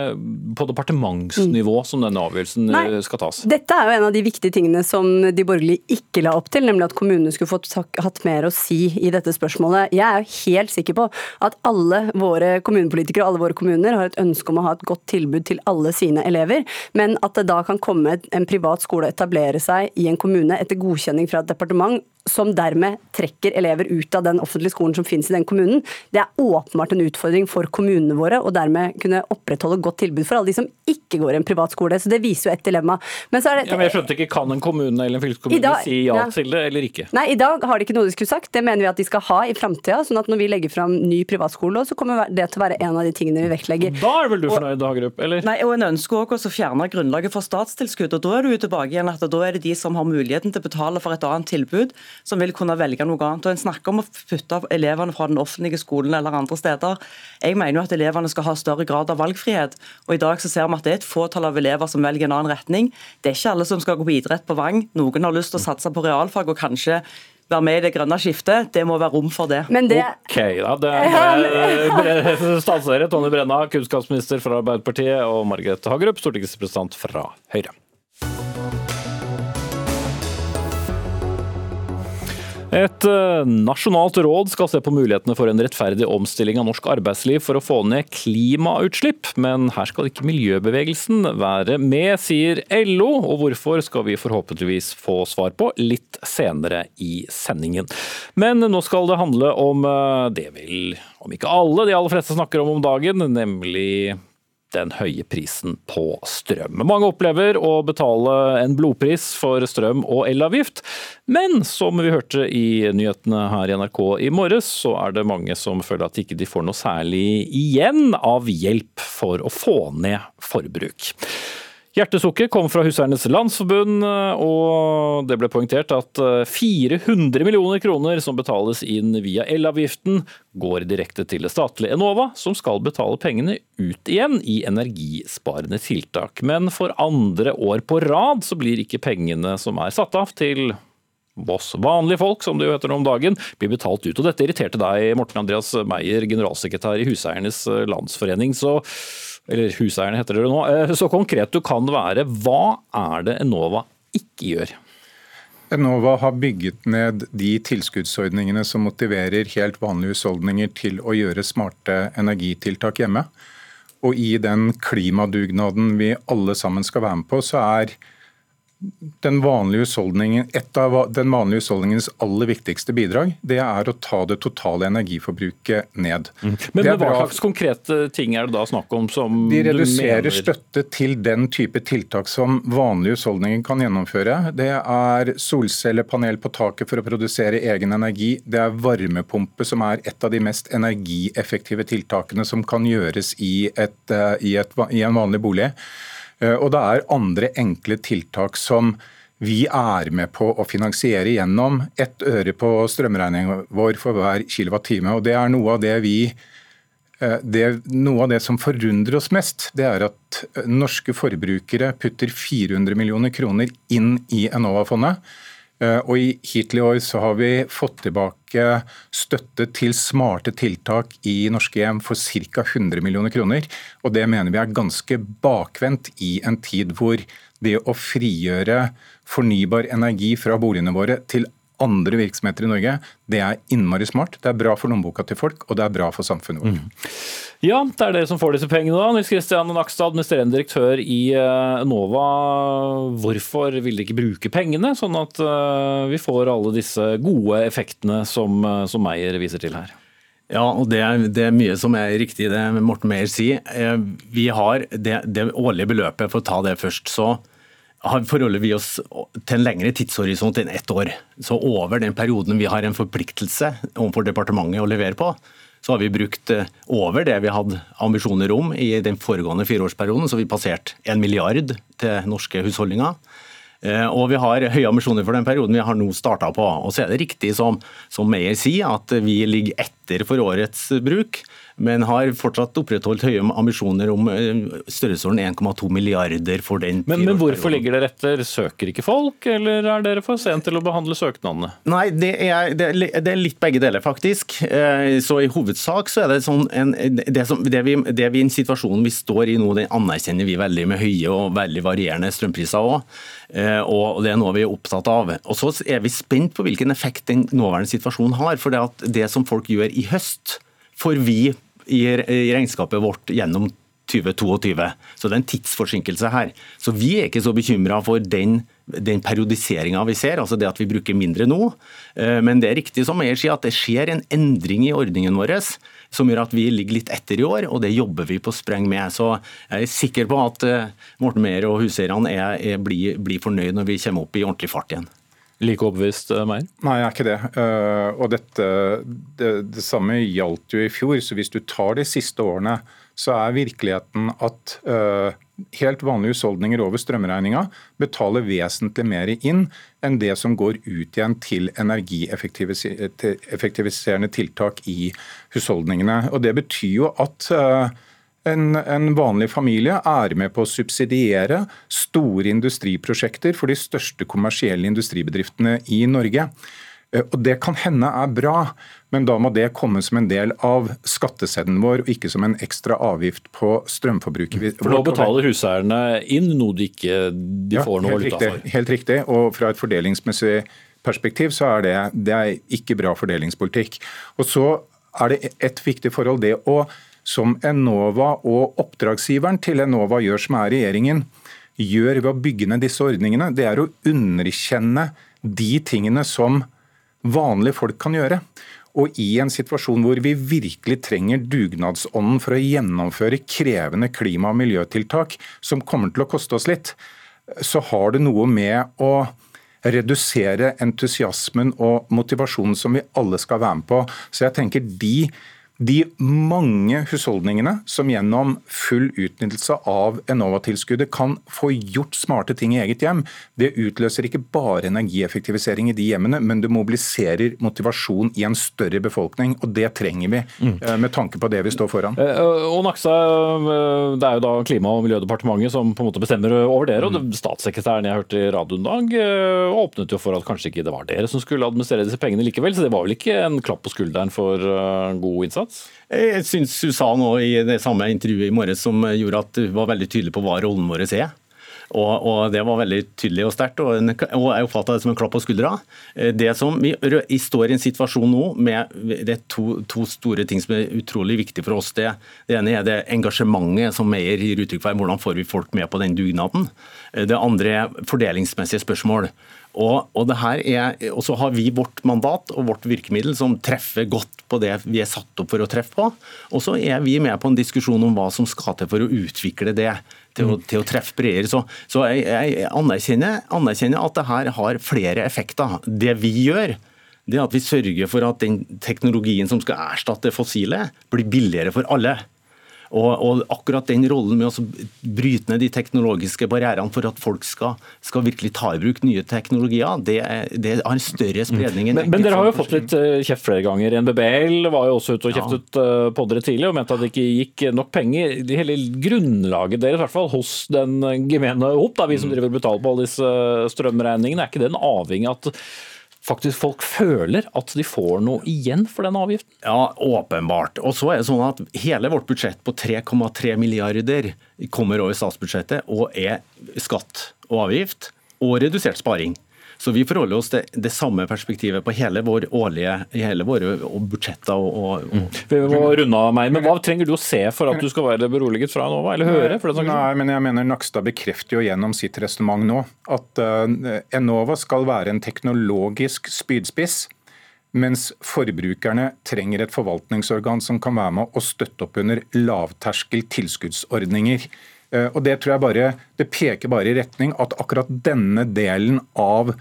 på departementsnivå som denne avgjørelsen eh, Nei. skal tas? Dette er jo en av de viktige tingene som de borgerlige ikke la opp til, nemlig at kommunene skulle fått hatt mer å si i dette spørsmålet. Jeg er jo helt sikker på at alle våre kommunepolitikere og alle våre kommuner har et ønske om å ha et godt tilbud til alle sine elever, men at det da kan komme en privat skole og etablere seg i en kommune etter godkjenning fra et departement som dermed trekker elever ut av den offentlige skolen som finnes i den kommunen. Det er åpenbart en utfordring for kommunene våre, og dermed kunne opprettholde godt tilbud for alle de som ikke går i en privat skole. Så det viser jo et dilemma. Men så er det Ja, men jeg skjønte ikke, Kan en kommune eller en fylkeskommune dag- si ja, ja. til det, eller ikke? Nei, i dag har de ikke noe de skulle sagt. Det mener vi at de skal ha i framtida. Sånn at når vi legger fram ny privatskole, så kommer det til å være en av de tingene vi vektlegger. Da er vel du fornøyd, Hagerup? Eller? Nei, og En ønsker også å fjerne grunnlaget for statstilskudd. og Da er du tilbake igjen at da er det de som har muligheten til å betale for et annet tilbud, som vil kunne velge noe annet. Og En snakker om å putte elevene fra den offentlige skolen eller andre steder. Jeg mener jo at elevene skal ha større grad av valgfrihet. og I dag så ser vi at det er et fåtall av elever som velger en annen retning. Det er ikke alle som skal gå på idrett på Vang. Noen har lyst til å satse på realfag og kanskje være med i det grønne skiftet. Det må være rom for det. Men det Ok, da. Det er eh, Tone Tonje Brenna, kunnskapsminister fra Arbeiderpartiet, og Margrethe Hagerup, stortingsrepresentant fra Høyre. Et eh, nasjonalt råd skal se på mulighetene for en rettferdig omstilling av norsk arbeidsliv for å få ned klimautslipp, men her skal ikke miljøbevegelsen være med, sier LO. Og hvorfor skal vi forhåpentligvis få svar på litt senere i sendingen. Men nå skal det handle om eh, det vil, om ikke alle, de aller fleste snakker om om dagen, nemlig den høye prisen på strøm. Mange opplever å betale en blodpris for strøm og elavgift, men som vi hørte i nyhetene her i NRK i morges, så er det mange som føler at de ikke får noe særlig igjen av hjelp for å få ned forbruk. Hjertesukket kom fra Huseiernes Landsforbund, og det ble poengtert at 400 millioner kroner som betales inn via elavgiften, går direkte til det statlige Enova, som skal betale pengene ut igjen i energisparende tiltak. Men for andre år på rad så blir ikke pengene som er satt av til oss vanlige folk, som det jo heter nå om dagen, blir betalt ut. Og dette irriterte deg, Morten Andreas Meyer, generalsekretær i Huseiernes Landsforening. Så, eller Huseierne heter det nå. Eh, Så konkret du kan være, hva er det Enova ikke gjør? Enova har bygget ned de tilskuddsordningene som motiverer helt vanlige husholdninger til å gjøre smarte energitiltak hjemme. Og i den klimadugnaden vi alle sammen skal være med på, så er den vanlige husholdningen, Et av den vanlige husholdningens aller viktigste bidrag det er å ta det totale energiforbruket ned. Mm. Men, men Hva slags konkrete ting er det da snakk om? som De reduserer støtte til den type tiltak som vanlige husholdninger kan gjennomføre. Det er solcellepanel på taket for å produsere egen energi. Det er varmepumpe, som er et av de mest energieffektive tiltakene som kan gjøres i, et, eh, i, et, i en vanlig bolig. Eh, og det er andre enkle tiltak som vi er med på å finansiere gjennom ett øre på strømregningen vår for hver kilowattime. Og det er noe av det vi eh, det, noe av det som forundrer oss mest, det er at eh, norske forbrukere putter 400 millioner kroner inn i Enova-fondet. Og Hittil i år så har vi fått tilbake støtte til smarte tiltak i norske hjem for ca. 100 millioner kroner. Og Det mener vi er ganske bakvendt i en tid hvor det å frigjøre fornybar energi fra boligene våre til andre virksomheter i Norge, det er innmari smart. Det er bra for lommeboka til folk, og det er bra for samfunnet vårt. Mm. Ja, det er dere som får disse pengene da. Nils Kristian Nakstad, administrerende direktør i eh, Enova. Hvorfor vil dere ikke bruke pengene, sånn at eh, vi får alle disse gode effektene som, eh, som Meyer viser til her? Ja, og det er, det er, mye som er riktig i det Morten Meyer sier. Vi har det, det årlige beløpet, for å ta det først. så forholder vi oss til en lengre tidshorisont enn ett år. Så over den perioden vi har en forpliktelse overfor departementet å levere på, så har vi brukt eh, over det vi hadde ambisjoner om i den foregående fireårsperioden. Så vi passerte en milliard til norske husholdninger. Eh, og vi har høye ambisjoner for den perioden vi har nå starta på. Og så er det riktig som, som Meyer sier, at vi ligger etter for årets bruk men har fortsatt opprettholdt høye ambisjoner om eh, størrelsesorden 1,2 milliarder for den men, men hvorfor ligger dere etter? Søker ikke folk, eller er dere for sent til å behandle søknadene? Nei, det er, det er litt begge deler, faktisk. Eh, så i hovedsak så er det sånn en, det, som, det, vi, det vi en situasjon vi står i nå, den anerkjenner vi veldig med høye og veldig varierende strømpriser òg. Eh, og det er noe vi er opptatt av. Og Så er vi spent på hvilken effekt den nåværende situasjonen har. For det, at det som folk gjør i høst, får vi i regnskapet vårt gjennom 2022. Så det er en tidsforsinkelse her. Så vi er ikke så bekymra for den, den periodiseringa vi ser, altså det at vi bruker mindre nå. Eh, men det er riktig som jeg sier, at det skjer en endring i ordningen vår som gjør at vi ligger litt etter i år, og det jobber vi på spreng med. Så jeg er sikker på at eh, Morten Meyer og huseierne blir, blir fornøyd når vi kommer opp i ordentlig fart igjen. Like overbevist, eh, Meyer? Nei, jeg er ikke det. Eh, og dette, det, det, samme gjaldt jo i fjor. Så hvis du tar de siste årene, så er virkeligheten at uh, helt vanlige husholdninger over strømregninga betaler vesentlig mer inn enn det som går ut igjen til energieffektiviserende tiltak i husholdningene. Og Det betyr jo at en, en, vanlig familie er med på å subsidiere store industriprosjekter for de største kommersielle industribedriftene i Norge. Eh, og Det kan hende er bra, men da må det komme som en del av skatteseddelen vår, og ikke som en ekstra avgift på strømforbruket. For nå betaler huseierne inn noe de ikke de ja, får noe valuta for? Helt riktig. Og fra et fordelingsmessig perspektiv så er det, det er ikke bra fordelingspolitikk. Og så er det et viktig forhold det å som Enova og oppdragsgiveren til Enova gjør, som er regjeringen, gjør ved å bygge ned disse ordningene, det er å underkjenne de tingene som vanlige folk kan gjøre. Og i en situasjon hvor vi virkelig trenger dugnadsånden for å gjennomføre krevende klima- og miljøtiltak som kommer til å koste oss litt, så har det noe med å redusere entusiasmen og motivasjonen som vi alle skal være med på. Så jeg tenker de de mange husholdningene som gjennom full utnyttelse av Enova-tilskuddet kan få gjort smarte ting i eget hjem, det utløser ikke bare energieffektivisering i de hjemmene, men det mobiliserer motivasjon i en større befolkning. og Det trenger vi mm. Eh, med tanke på det vi står foran. Eh, og Naksa, eh, Det er jo da Klima- og miljødepartementet som på en måte bestemmer over dere. og mm. Statssekretæren jeg hørte i radioen dag åpnet jo for at kanskje ikke det var dere som skulle administrere disse pengene likevel. Så det var vel ikke en klapp på skulderen for god innsats? Jeg syns hun sa noe i det samme intervjuet i morges som gjorde at hun var veldig tydelig på hva rollen vår er. Og, og, Det var veldig tydelig og sterkt, og, og, jeg oppfatta det som en klapp på skuldra. Eh, det som Vi, vi står i en situasjon nå med det er to, to, store ting som er utrolig viktige for oss. Det, det ene er det engasjementet som Meyer gir uttrykk for. Hvordan får vi folk med på den dugnaden? Eh, det andre er fordelingsmessige spørsmål. Og, og, det her er, og så har vi vårt mandat og vårt virkemiddel som treffer godt på det vi er satt opp for å treffe på. Og så er vi med på en diskusjon om hva som skal til for å utvikle det til å, til å treffe bredere. Så, så jeg, jeg anerkjenner, anerkjenner, at det her har flere effekter. Det vi gjør, det er at vi sørger for at den teknologien som skal erstatte fossile, blir billigere for alle. Og, og, akkurat den rollen med å bryte ned de teknologiske barrierene for at folk skal, skal virkelig ta i bruk nye teknologier, det, det har en større spredning. Mm. Men, men, dere har jo fått litt eh, kjeft flere ganger. NBBL var jo også ute og kjeftet ja. Eh, på dere tidlig og mente at det ikke gikk nok penger. Det hele grunnlaget deres, i hvert fall hos den gemene hop, da, vi som mm. driver og betaler på alle disse strømregningene, er ikke den avhengig av at faktisk folk føler at de får noe igjen for den avgiften? Ja, åpenbart. Og så er det sånn at Hele vårt budsjett på 3,3 milliarder kommer over statsbudsjettet og er skatt og avgift og redusert sparing. Så vi forholder oss til det samme perspektivet på hele vår årlige, hele våre budsjetter. Og, og, mm. Vi må runde av meg, men Hva trenger du å se for at du skal være beroliget fra Enova, eller høre? Nei, men jeg mener Nakstad bekrefter jo gjennom sitt resonnement nå at uh, Enova skal være en teknologisk spydspiss. Mens forbrukerne trenger et forvaltningsorgan som kan være med å støtte opp under lavterskel tilskuddsordninger. Eh, og Det tror jeg bare, det peker bare i retning at akkurat denne delen av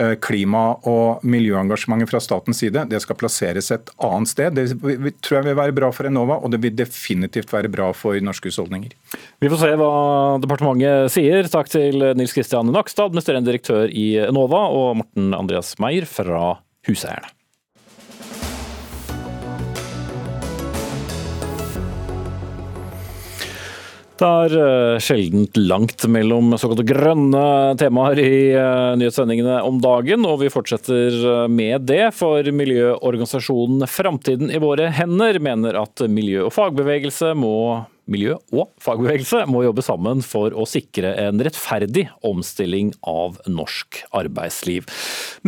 eh, klima- og miljøengasjementet fra statens side det skal plasseres et annet sted. Det tror jeg vil være bra for Enova, og det vil definitivt være bra for norske husholdninger. Vi får se hva departementet sier. Takk til Nils Kristian Nakstad, administrerende direktør i Enova, og Morten Andreas Meyer fra Huseierne. Det er uh, sjeldent langt mellom såkalte grønne temaer i uh, nyhetssendingene om dagen, og vi fortsetter uh, med det. For miljøorganisasjonen Framtiden i våre hender mener at miljø og fagbevegelse må miljø og fagbevegelse må jobbe sammen for å sikre en rettferdig omstilling av norsk arbeidsliv.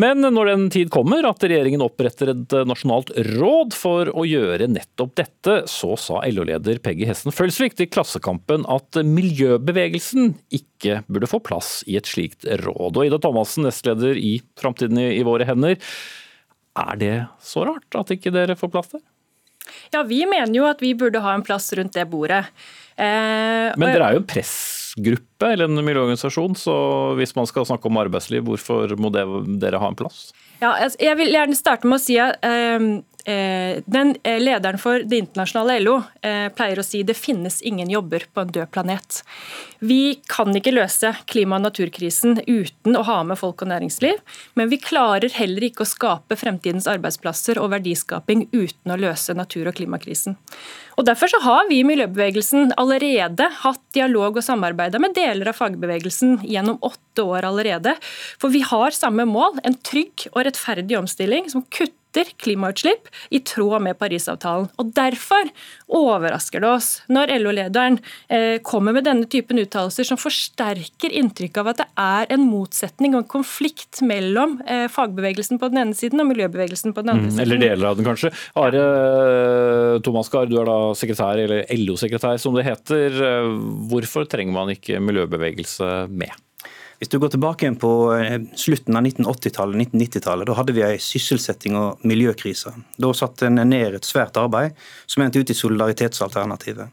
Men når den tid kommer at regjeringen oppretter et nasjonalt råd for å gjøre nettopp dette, så sa LO-leder Peggy Hessen Følsvik til Klassekampen at miljøbevegelsen ikke burde få plass i et slikt råd. Og Ida Thomassen, nestleder i Framtiden i våre hender. Er det så rart at ikke dere får plass der? Ja, vi mener jo at vi burde ha en plass rundt det bordet. Eh, Men dere er jo en pressgruppe eller en miljøorganisasjon, så hvis man skal snakke om arbeidsliv, hvorfor må dere ha en plass? Ja, jeg vil gjerne starte med å si at eh, Eh, den eh, Lederen for det internasjonale LO eh, pleier å si det finnes ingen jobber på en død planet. Vi kan ikke løse klima- og naturkrisen uten å ha med folk og næringsliv, men vi klarer heller ikke å skape fremtidens arbeidsplasser og verdiskaping uten å løse natur- og klimakrisen. Og Derfor så har vi i miljøbevegelsen allerede hatt dialog og samarbeida med deler av fagbevegelsen gjennom åtte år allerede. For vi har samme mål, en trygg og rettferdig omstilling som kutter kutter klimautslipp i tråd med Parisavtalen. Og Derfor overrasker det oss når LO-lederen eh, kommer med denne typen uttalelser som forsterker inntrykket av at det er en motsetning og en konflikt mellom eh, fagbevegelsen på den ene siden og miljøbevegelsen på den andre mm, siden. Eller deler av den, kanskje. Are Tomaskar, du er da sekretær, eller LO-sekretær som det heter. Hvorfor trenger man ikke miljøbevegelse med? Hvis du går tilbake igjen på eh, slutten av 1980-tallet, 1990-tallet, da hadde vi en sysselsetting og miljøkrise. Da satte en ned et svært arbeid som endte ut i solidaritetsalternativet.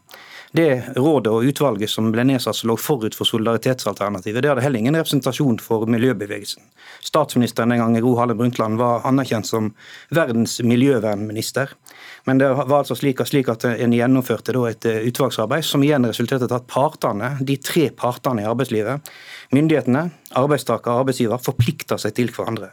Det rådet og utvalget som ble nedsatt som lå forut for solidaritetsalternativet, det hadde heller ingen representasjon for miljøbevegelsen. Statsministeren den gangen, Gro Harlem Brundtland, var anerkjent som verdens miljøvernminister. Men det var altså slik, slik at en gjennomførte et utvalgsarbeid som igjen resulterte i at partene, de tre partene i arbeidslivet, myndighetene, arbeidstaker og arbeidsgiver, forplikter seg til hverandre.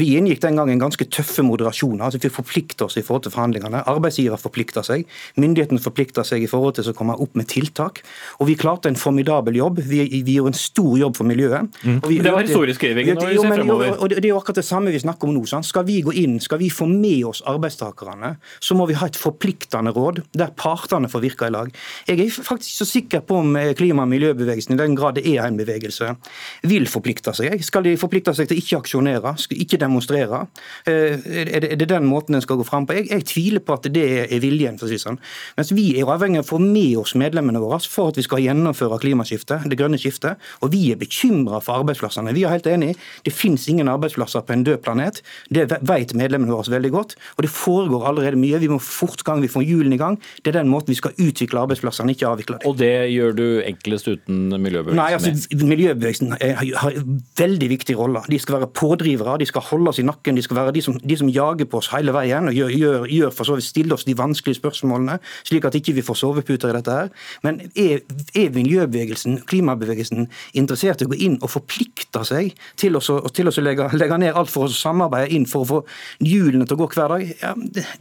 Vi inngikk den gangen ganske tøffe moderasjoner. altså Vi forplikter oss i forhold til forhandlingene. Arbeidsgiver forplikter seg, myndighetene forplikter seg i forhold til å komme opp med tiltak. Og vi klarte en formidabel jobb. Vi, vi gjorde en stor jobb for miljøet. Mm. det var historieskrivingen når vi ser fremover. Og det, er jo akkurat det samme vi snakker om nå. Sant? Skal vi gå inn, skal vi få med oss arbeidstakerne, så må vi ha et forpliktende råd der partene får virke i lag. Jeg er faktisk ikke så sikker på om klima- og miljøbevegelsen, i den grad det er en bevegelse, vil forplikte seg. Skal de forplikte seg til ikke aksjonere, ikke demonstrere? Eh, er det, den måten en skal gå fram på? Jeg, jeg, tviler på at det er viljen. for å si sånn. Mens vi er avhengig av å få med oss medlemmene våre for at vi skal gjennomføre klimaskiftet, det grønne skiftet. Og vi er bekymra for arbeidsplassene. Vi er helt enig. Det finnes ingen arbeidsplasser på en død planet. Det vet medlemmene våre veldig godt. Og det foregår allerede mye. Vi må fortgang, vi får hjulene i gang. Det er den måten vi skal utvikle arbeidsplassene, ikke avvikle dem. Og det gjør du enklest uten miljøbevegelsen? Nei, altså, miljøbevegelsen har veldig viktige roller. De skal være pådrivere, de skal holde oss i nakken. De skal være de som, de som jager på oss hele veien og gjør, gjør, gjør for så vidt stille oss de vanskelige spørsmålene, slik at ikke vi får soveputer i dette her. Men er, er miljøbevegelsen, klimabevegelsen, interessert i å gå inn og forplikte seg til å, til å legge, legge, ned alt for å samarbeide inn for å få hjulene til å gå hver dag? Ja,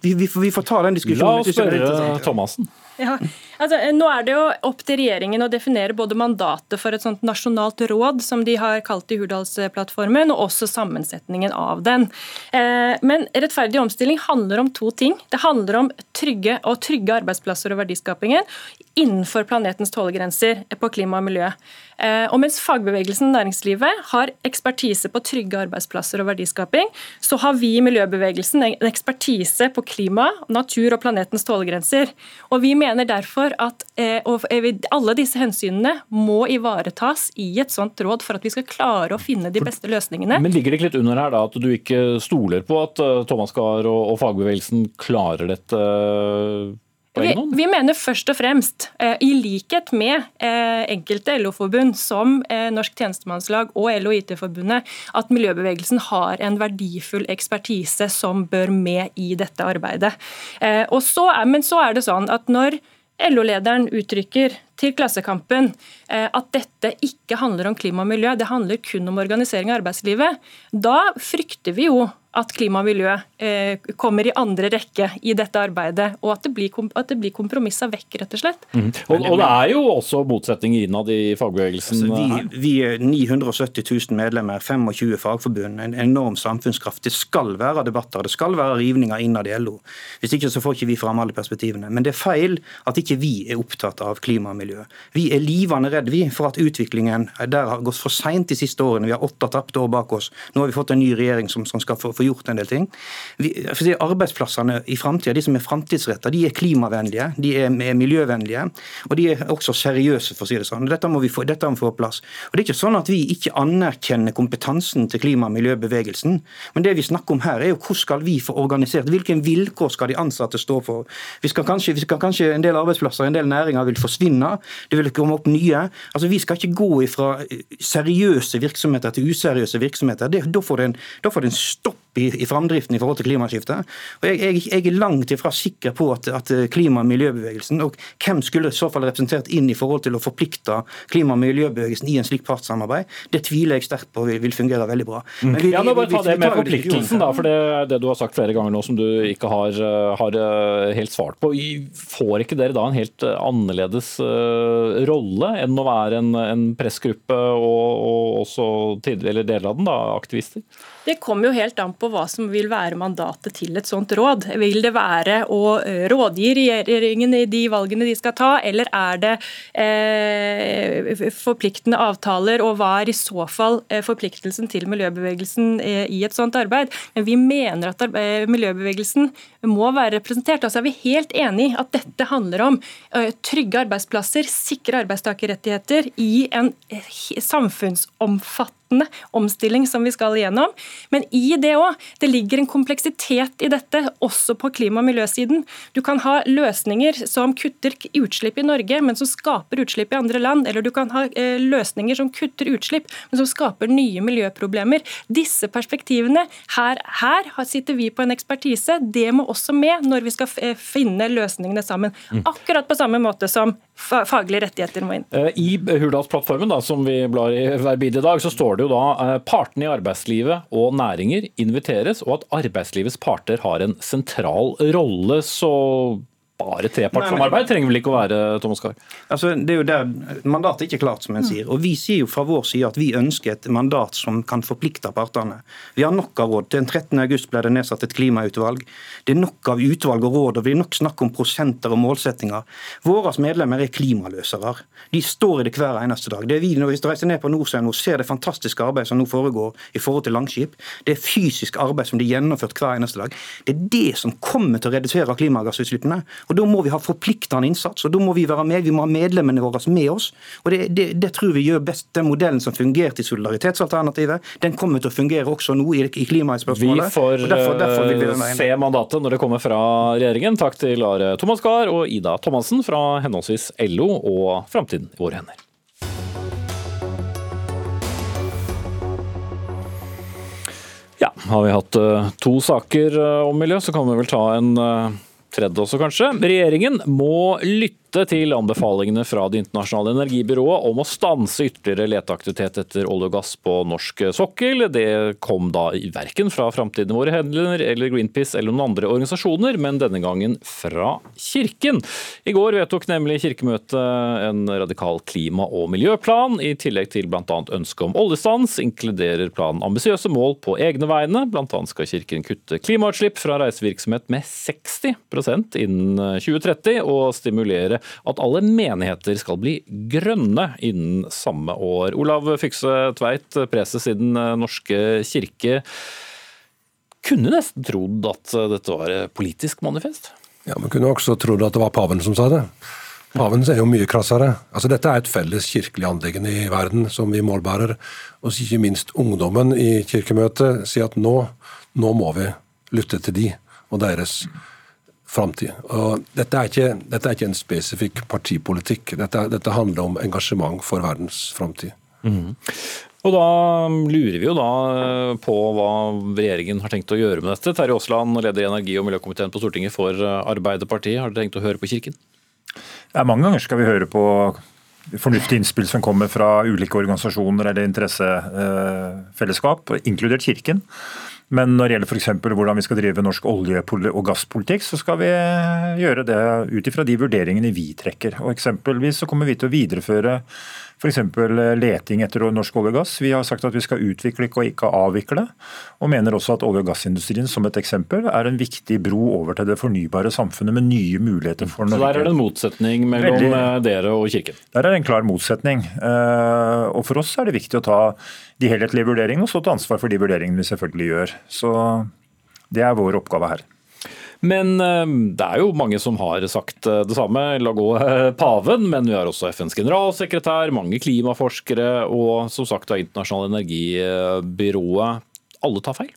vi, vi, vi, får ta den diskusjonen. La oss spørre Thomassen. Ja, altså, nå er det jo opp til regjeringen å definere både mandatet for et sånt nasjonalt råd, som de har kalt i Hurdalsplattformen, og også sammensetningen av den. Eh, men rettferdig omstilling handler om to ting. Det handler om trygge og trygge arbeidsplasser og verdiskapingen innenfor planetens tålegrenser på klima og miljø. Eh, og mens fagbevegelsen og næringslivet har ekspertise på trygge arbeidsplasser og verdiskaping, så har vi i miljøbevegelsen en ekspertise på klima, natur og planetens tålegrenser. Og vi mener derfor at eh, alle disse hensynene må ivaretas i et sånt råd for at vi skal klare å finne de beste løsningene. Men ligger det ikke litt under her da at du ikke stoler på at eh, Thomas Gahr og fagbevegelsen klarer dette? Vi, vi, mener først og fremst, eh, i likhet med eh, enkelte LO-forbund som eh, Norsk tjenestemannslag og LO IT-forbundet, at miljøbevegelsen har en verdifull ekspertise som bør med i dette arbeidet. Så er, men så er det sånn at når LO-lederen uttrykker til Klassekampen at dette ikke handler om klima og miljø, det handler kun om organisering av arbeidslivet, da frykter vi jo at klima og miljø eh, kommer i andre rekke i dette arbeidet, og at det blir, at det blir kompromissa vekk, rett og slett. Mm. Og, og, det er jo også motsetninger innad i fagbevegelsen? Altså, vi, vi, er 970 000 medlemmer, 25 fagforbund, en enorm samfunnskraft. Det skal være debatter, det skal være rivninger innad i LO. Hvis ikke så får ikke vi fram alle perspektivene. Men det er feil at ikke vi er opptatt av klima og miljø. Vi er livende redd vi, for at utviklingen der har gått for seint de siste årene. Vi har åtte tapte år bak oss. Nå har vi fått en ny regjering som, som skal få gjort en del ting. Vi, for arbeidsplassene i framtida, de som er framtidsretta, de er klimavennlige, de er, miljøvennlige, og de er også seriøse, for å si det sånn. Dette må vi få, dette må vi få plass. Og Det er ikke sånn at vi ikke anerkjenner kompetansen til klima- og miljøbevegelsen, men det vi snakker om her, er jo hvordan skal vi få organisert, hvilke vilkår skal de ansatte stå for. Vi skal kanskje, vi skal kanskje En del arbeidsplasser en del næringer vil forsvinne, det vil komme opp nye. Altså Vi skal ikke gå fra seriøse virksomheter til useriøse virksomheter. Det, da får det en stopp i, i framdriften i forhold til klimaskiftet. Og jeg, jeg, jeg er langt ifra sikker på at, at, klima- og miljøbevegelsen og hvem skulle i så fall representert inn i forhold til å forplikte klima- og miljøbevegelsen i en slik partssamarbeid, det tviler jeg sterkt på vil, vil fungere veldig bra. Men vi, ja, men bare ta det med forpliktelsen, da, for det er det du har sagt flere ganger nå som du ikke har, har eh, helt svart på. Får ikke dere da en helt eh, annerledes uh, rolle enn å være en, en pressgruppe og, og også tidligere, deler av den, da, aktivister? Det kommer jo helt an på hva som vil være mandatet til et sånt råd. Vil det være å eh, rådgi regjeringen i de valgene de skal ta, eller er det eh, forpliktende avtaler, og hva er i så fall eh, forpliktelsen til miljøbevegelsen i et sånt arbeid? Men vi mener at miljøbevegelsen må være representert. Altså er vi helt enig i at dette handler om trygge arbeidsplasser, sikre arbeidstakerrettigheter i en samfunnsomfattende omstilling som vi skal igjennom. Men i det òg, det ligger en kompleksitet i dette, også på klima- og miljøsiden. Du kan ha løsninger som kutter utslipp i Norge, men som skaper utslipp i andre land. Eller du kan ha eh, løsninger som kutter utslipp, men som skaper nye miljøproblemer. Disse perspektivene, her, her sitter vi på en ekspertise. Det må også med når vi skal eh, finne løsningene sammen. Mm. Akkurat på samme måte som faglige rettigheter må inn. Eh, I Hurdalsplattformen, da, som vi blar i hver bid i dag, så står det det jo da eh, partene i arbeidslivet og næringer inviteres, og at arbeidslivets parter har en sentral rolle. Så bare trepartssamarbeid trenger vel ikke å være, Thomas Gahr? Altså, det er jo der Mandatet er ikke klart, som en sier. Og Vi sier jo fra vår side at vi ønsker et mandat som kan forplikte partene. Vi har nok av råd. Den 13. august ble det nedsatt et klimautvalg. Det er nok av utvalg og råd, og vi er nok snakk om prosenter og målsettinger. Våre medlemmer er klimaløsere. De står i det hver eneste dag. Det er vi, når vi reiser ned på Nordsjøen og ser det fantastiske arbeidet som nå foregår i forhold til Langskip, det er fysisk arbeid som blir gjennomført hver eneste dag. Det er det som kommer til å redusere klimagassutslippene. Da må vi ha forpliktende innsats, og da må vi være med. Vi må ha medlemmene våre med oss. og Det, det, det tror vi gjør best. Den modellen som fungerte i solidaritetsalternativet, den kommer til å fungere også nå i, i klimaspørsmålet. Vi får derfor, derfor vi eh, se mandatet når det kommer fra regjeringen. Takk til Are Thomas Gahr og Ida Thomassen fra henholdsvis LO og Framtiden i våre hender. Ja, har vi hatt uh, to saker uh, om miljø, så kan vi vel ta en tredje også, kanskje. Regjeringen må lytte til anbefalingene fra Det internasjonale energibyrået om å stanse ytterligere leteaktivitet etter olje og gass på norsk sokkel. Det kom da verken fra Framtiden våre hender eller Greenpeace eller noen andre organisasjoner, men denne gangen fra Kirken. I går vedtok nemlig Kirkemøtet en radikal klima- og miljøplan, i tillegg til bl.a. ønske om oljestans. Inkluderer planen ambisiøse mål på egne vegne. Bl.a. skal Kirken kutte klimautslipp fra reisevirksomhet med 60% innen 2030, og stimulere at alle menigheter skal bli grønne innen samme år. Olav Fykse Tveit, preses i Den norske kirke. Kunne nesten trodd at dette var et politisk manifest? Ja, Man kunne også trodd at det var paven som sa det. Paven er jo mye krassere. Altså, dette er et felles kirkelig anliggende i verden som vi målbærer. Og ikke minst ungdommen i kirkemøtet sier at nå, nå må vi lytte til de og deres framtid. Dette, dette er ikke en spesifikk partipolitikk. Dette, dette, handler om engasjement for verdens framtid. Mm. Og Da lurer vi jo da eh, på hva regjeringen har tenkt å gjøre med dette. Terje Aasland, leder i energi- og miljøkomiteen på Stortinget for Arbeiderpartiet. Har dere tenkt å høre på Kirken? Ja, mange ganger skal vi høre på fornuftige innspill som kommer fra ulike organisasjoner eller interessefellesskap, inkludert Kirken. Men når det gjelder f.eks. hvordan vi skal drive norsk olje- og gasspolitikk, så skal vi gjøre det ut ifra de vurderingene vi trekker. Og Eksempelvis så kommer vi til å videreføre F.eks. leting etter norsk olje og gass. Vi har sagt at vi skal utvikle og ikke avvikle. Og mener også at olje- og gassindustrien som et eksempel er en viktig bro over til det fornybare samfunnet med nye muligheter for Norge. Så der er det en motsetning mellom Veldig, eh, dere og Kirken? Der er det en klar motsetning. Eh, og for oss er det viktig å ta de helhetlige vurderingene og stå til ansvar for de vurderingene vi selvfølgelig gjør. Så det er vår oppgave her. Men eh, det er jo mange som har sagt eh, det samme. La gå eh, paven, men vi har også FNs generalsekretær, mange klimaforskere og som sagt Det internasjonale energibyrået. Alle tar feil?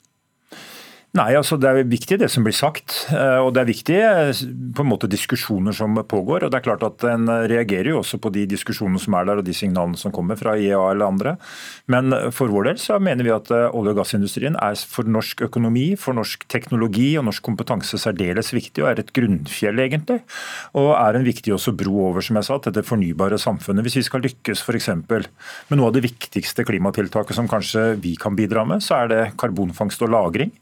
Nei, altså Det er viktig det som blir sagt, eh, og det er viktig eh, på en måte diskusjoner som pågår. og det er klart at En reagerer jo også på de diskusjonene som er der og de signalene som kommer fra IEA eller andre. Men for vår del så mener vi at eh, olje- og gassindustrien er for norsk økonomi, for norsk teknologi og norsk kompetanse særdeles viktig og er et grunnfjell egentlig. Og er en viktig også bro over som jeg sa, til det fornybare samfunnet. Hvis vi skal lykkes f.eks. med noe av det viktigste klimatiltaket som kanskje vi kan bidra med, så er det karbonfangst og -lagring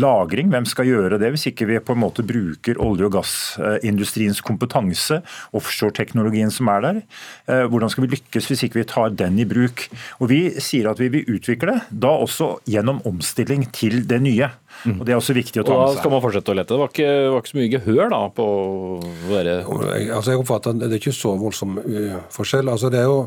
lagring. Hvem skal gjøre det, hvis ikke vi på en måte bruker olje- og gassindustriens kompetanse, offshore-teknologien som er der? Eh, hvordan skal vi lykkes hvis ikke vi tar den i bruk? Og Vi sier at vi vil utvikle, da også gjennom omstilling til det nye. Og Det er også viktig å ta med seg. Da skal man fortsette å lete. Det var ikke, var ikke så mye gehør da på dere? Altså, jeg oppfatter at Det er ikke så voldsom uh, forskjell. Altså, det er jo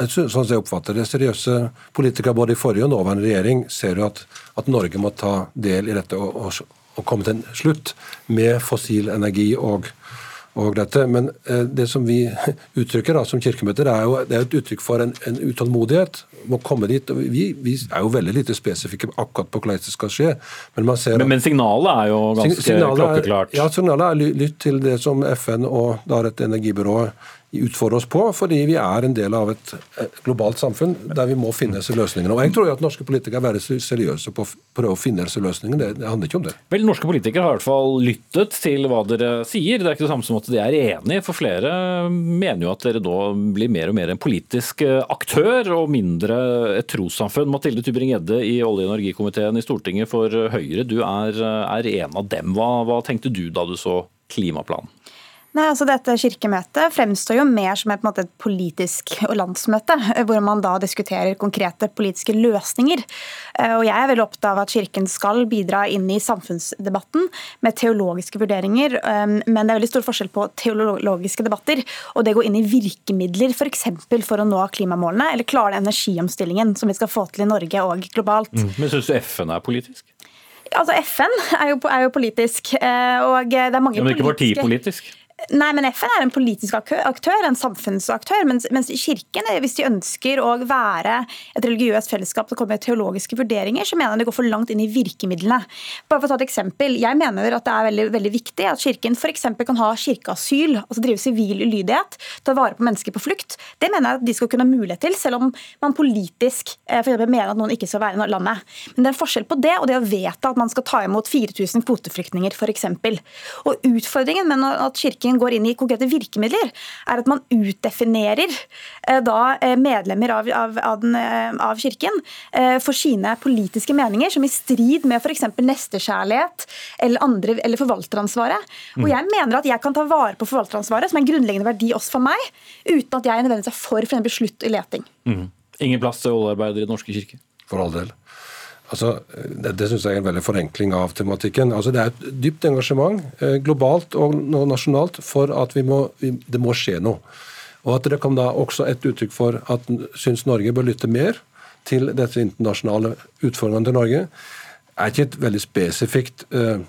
sånn som jeg oppfatter det, seriøse politikere både i forrige og nåværende regjering ser jo at, at Norge må ta del i dette og, og, og, komme til en slutt med fossil energi og, og dette. Men eh, det som vi uttrykker da, som kirkemøter, er jo det er et uttrykk for en, en utålmodighet. Må komme dit. Vi, vi, er jo veldig lite spesifikke akkurat på hvordan det skal skje. Men, men, men signalet er jo ganske klokkeklart? Ja, signalet er lytt til det som FN og da dette energibyrået utfordre oss på, fordi vi er en del av et globalt samfunn der vi må finne disse løsningene. Og Jeg tror jo at norske politikere er veldig seriøse på å prøve å finne disse løsningene. Det, handler ikke om det. Vel, Norske politikere har i hvert fall lyttet til hva dere sier. Det er ikke det samme som at de er enige, for flere mener jo at dere da blir mer og mer en politisk aktør og mindre et trossamfunn. Mathilde Tybring-Gjedde i olje- og energikomiteen i Stortinget for Høyre, du er, er en av dem. Hva, hva tenkte du da du så klimaplanen? Nei, altså Dette kirkemøtet fremstår jo mer som et, måte, et politisk landsmøte, hvor man da diskuterer konkrete politiske løsninger. Eh, og Jeg er veldig opptatt av at Kirken skal bidra inn i samfunnsdebatten med teologiske vurderinger, eh, men det er veldig stor forskjell på teologiske debatter og det å gå inn i virkemidler f.eks. For, for å nå klimamålene eller klare den energiomstillingen som vi skal få til i Norge og globalt. Mm. Men Syns du FN er politisk? Altså FN er jo, er jo politisk, eh, og det er mange ja, Men ikke politiske... partipolitisk? Nei, men FN er en politisk aktør, en samfunnsaktør. Mens, mens Kirken, eh, hvis de ønsker å være et religiøst fellesskap som kommer med teologiske vurderinger, så mener jeg det går for langt inn i virkemidlene. Bare for å ta et eksempel. Jeg mener at det er veldig, veldig viktig at Kirken f.eks. kan ha kirkeasyl, altså drive sivil ulydighet, ta vare på mennesker på flukt. Det mener jeg at de skal kunne ha mulighet til, selv om man politisk for eksempel, mener at noen ikke skal være i landet. Men det er en forskjell på det og det å vedta at man skal ta imot 4000 kvoteflyktninger, f.eks. Og utfordringen med at Kirken regjeringen går inn i konkrete virkemidler, er at man utdefinerer eh, da eh, medlemmer av, av, av, den, eh, av Kirken for sine politiske meninger, som i strid med f.eks. nestekjærlighet eller, andre, eller forvalteransvaret. Og jeg mener at jeg kan ta vare på forvalteransvaret, som er en grunnleggende verdi også for meg, uten at jeg nødvendigvis er for f.eks. slutt i leting. Mm. Ingen plass til oljearbeidere i Den norske kirke? For all del. Altså, det det syns jeg er en veldig forenkling av tematikken. Altså, det er et dypt engasjement, eh, globalt og nasjonalt, for at må, vi, det må skje noe. Og at det kom da også et uttrykk for at syns Norge bør lytte mer til dette internasjonale utfordringene til Norge er ikke et veldig spesifikt uh,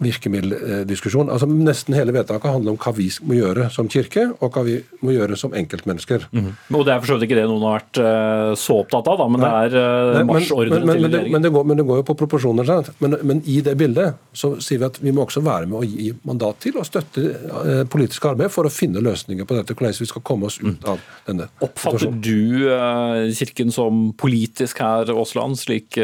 virkemiddeldiskusjon. Altså, nesten hele vedtaket handler om hva vi må gjøre som kirke, og hva vi må gjøre som enkeltmennesker. Mm. Og Det er for så vidt ikke det noen har vært uh, så opptatt av, da, men Nei. det er marsjordre til regjeringen. Men, det går, men det går jo på proporsjoner. Men, men, i det bildet så sier vi at vi må også være med å gi mandat til og støtte politisk arbeid for å finne løsninger på dette, hvordan vi skal komme oss ut av denne Oppfatter du Kirken som politisk her, Aasland, slik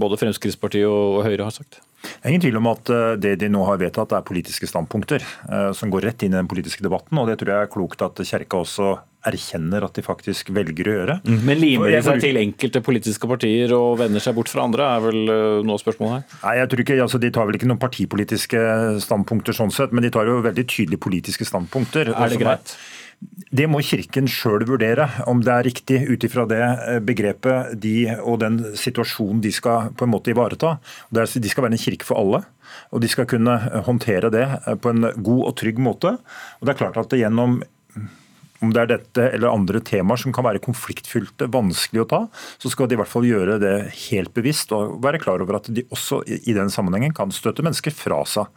både Fremskrittspartiet og Høyre har sagt? Det er ingen tvil om at eh, det de nå har vedtatt er politiske standpunkter eh, som går rett inn i den politiske debatten. og Det tror jeg er klokt at Kjerka også erkjenner at de faktisk velger å gjøre. Mm. Men limer de seg til enkelte politiske partier og vender seg bort fra andre, er vel eh, noe spørsmål her? Nei, jeg tror ikke, altså De tar vel ikke noen partipolitiske standpunkter sånn sett, men de tar jo veldig tydelige politiske standpunkter. Er det greit? Er, det må Kirken sjøl vurdere, om det er riktig ut ifra det eh, begrepet de og den situasjonen de skal på en måte ivareta. De skal være en kirke for alle, og de skal kunne håndtere det eh, på en god og trygg måte. Og det er klart at gjennom om det er dette eller andre temaer som kan være konfliktfylte, vanskelig å ta, så skal de i hvert fall gjøre det helt bevisst og være klar over at de også i den sammenhengen kan støtte mennesker fra seg.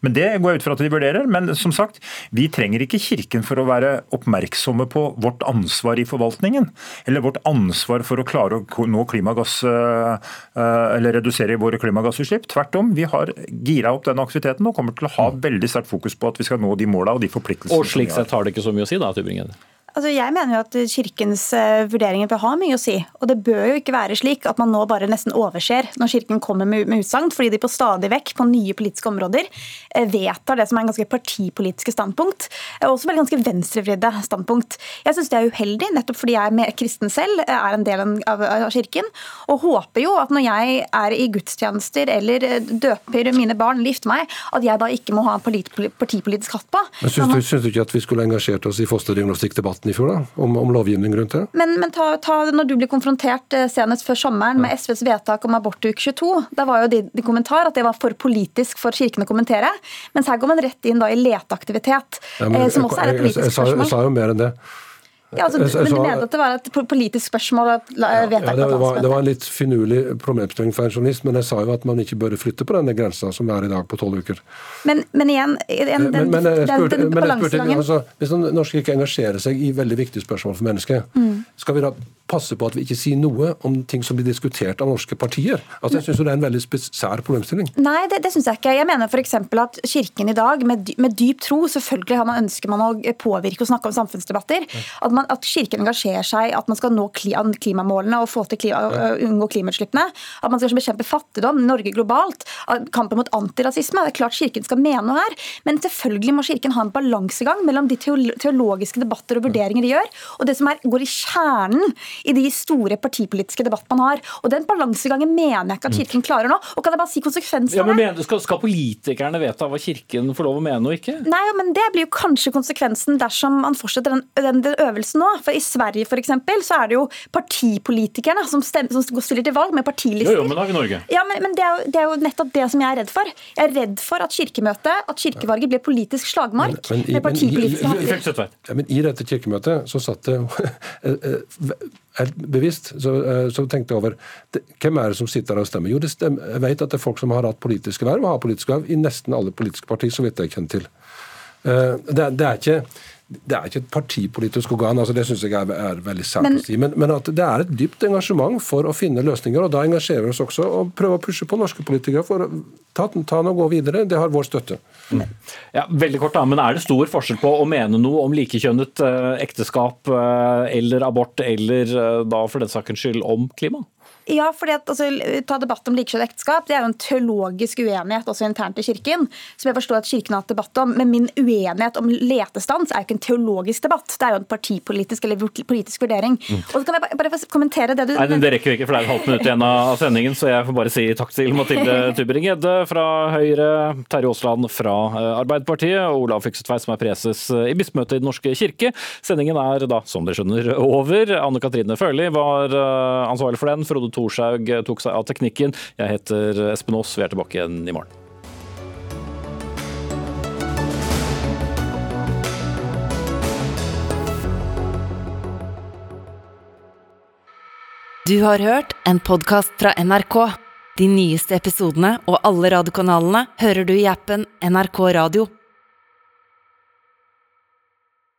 Men Det går jeg ut fra at de vurderer. Men som sagt, vi trenger ikke Kirken for å være oppmerksomme på vårt ansvar i forvaltningen, eller vårt ansvar for å klare å nå klimagass, eh, eh, eller redusere våre klimagassutslipp. Tvert om, vi har gira opp den aktiviteten og kommer til å ha veldig sterkt fokus på at vi skal nå de måla og de forpliktelsene. Og slik sett har det ikke så mye å si da, Tybringen? Altså, jeg mener jo at Kirkens eh, vurderinger bør ha mye å si. Og det bør jo ikke være slik at man nå bare nesten overser når Kirken kommer med, med utsagn, fordi de på stadig vekk på nye politiske områder eh, vedtar det som er en ganske partipolitiske standpunkt. Og også veldig ganske venstrevridde standpunkt. Jeg syns det er uheldig, nettopp fordi jeg er kristen selv, er en del av, Kirken, og håper jo at når jeg er i gudstjenester eller døper mine barn eller gifter meg, at jeg da ikke må ha en partipolitisk hatt på. Men Syns du, du ikke at vi skulle engasjert oss i fosterdiagnostikkdebatten? Debatten i fjor, da, om, om lovgivning rundt det. Men, men ta, ta, når du blir konfrontert eh, senest før sommeren med SVs vedtak om abortuke 22, da var jo din, kommentar at det var for politisk for Kirken å kommentere. Mens her går man rett inn da i leteaktivitet, ja, men, eh, som også er et politisk spørsmål. Jeg, jeg, jeg, jeg sa jo mer enn det. Ja, altså, men du mente at det var et politisk spørsmål? Ja, ja, det, var, det var en litt finurlig problemstilling for en journalist, men jeg sa jo at man ikke bør flytte på denne grensa som er i dag på tolv uker. Men, men igjen, den, men, men, jeg spurte, den, den, spurte, altså, Hvis den norske ikke engasjerer seg i veldig viktige spørsmål for mennesket, mm. skal vi da passe på at vi ikke sier noe om ting som blir diskutert av norske partier. Altså, jeg syns det er en veldig sær problemstilling. Nei, det, det syns jeg ikke. Jeg mener f.eks. at Kirken i dag, med, med, dyp tro, selvfølgelig har man ønsker man å påvirke og snakke om samfunnsdebatter. At, man, at Kirken engasjerer seg, at man skal nå klimamålene og få til klima, unngå klimautslippene. At man skal bekjempe fattigdom, Norge globalt. Kampen mot antirasisme. Det er klart Kirken skal mene noe her, men selvfølgelig må Kirken ha en balansegang mellom de teologiske debatter og vurderinger de gjør, og det som er, går i kjernen i de store partipolitiske debattene man har. Og Den balansegangen mener jeg ikke at Kirken klarer nå. Og kan jeg bare si konsekvensen ja, men mener, skal, skal, politikerne vedta hva Kirken får lov å mene og ikke? Nei, men Det blir jo kanskje konsekvensen dersom man fortsetter den, den, den øvelsen nå. For I Sverige eksempel, så er det jo partipolitikerne som, stemmer, som stiller til valg med partilister. Jo, jo, men da er vi Norge. Ja, men, men det, er jo, det, er jo, nettopp det som jeg er redd for. Jeg er redd for at kirkemøtet, at kirkevalget blir politisk slagmark. Men, men, med partipolitiske men, i, ja, men I dette kirkemøtet så satt det helt bevisst så, eh, så, tenkte jeg over det, hvem er det som sitter der og stemmer. Jo, stemmer. jeg vet at det er folk som har hatt politiske verv, og har politiske verv i nesten alle politiske partier, så vidt jeg kjenner til. Eh, det, det er ikke det er ikke et partipolitisk organ, altså det syns jeg er, er veldig sært å si. Men, men, at det er et dypt engasjement for å finne løsninger. og Da engasjerer vi oss også og prøver å pushe på norske politikere for å ta, ta den og gå videre. Det har vår støtte. Mm. Ja, veldig kort da, men Er det stor forskjell på å mene noe om likekjønnet eh, ekteskap eh, eller abort, eller eh, da for den sakens skyld om klima? Ja, fordi at altså, Ta debatt om likekjønnet ekteskap. Det er jo en teologisk uenighet også internt i Kirken, som jeg forstår at Kirken har hatt debatt om. Men min uenighet om letestans er jo ikke en teologisk debatt, det er jo en partipolitisk eller politisk vurdering. Mm. Og så kan jeg bare, bare kommentere det du Nei, Det rekker vi ikke, for det er et halvt minutt igjen av sendingen, så jeg får bare si takk til Mathilde Tubring-Gjedde fra Høyre, Terje Aasland fra eh, Arbeiderpartiet og Olav Fyksetveit, som er preses eh, i bispemøtet i Den norske kirke. Sendingen er da, som dere skjønner, over. Anne Katrine Førli var eh, ansvarlig for den. Frode Thorshaug tok seg av teknikken. Jeg heter Espen Aas, vi er tilbake igjen i morgen. Du har hørt en podkast fra NRK. De nyeste episodene og alle radiokanalene hører du i appen NRK Radio.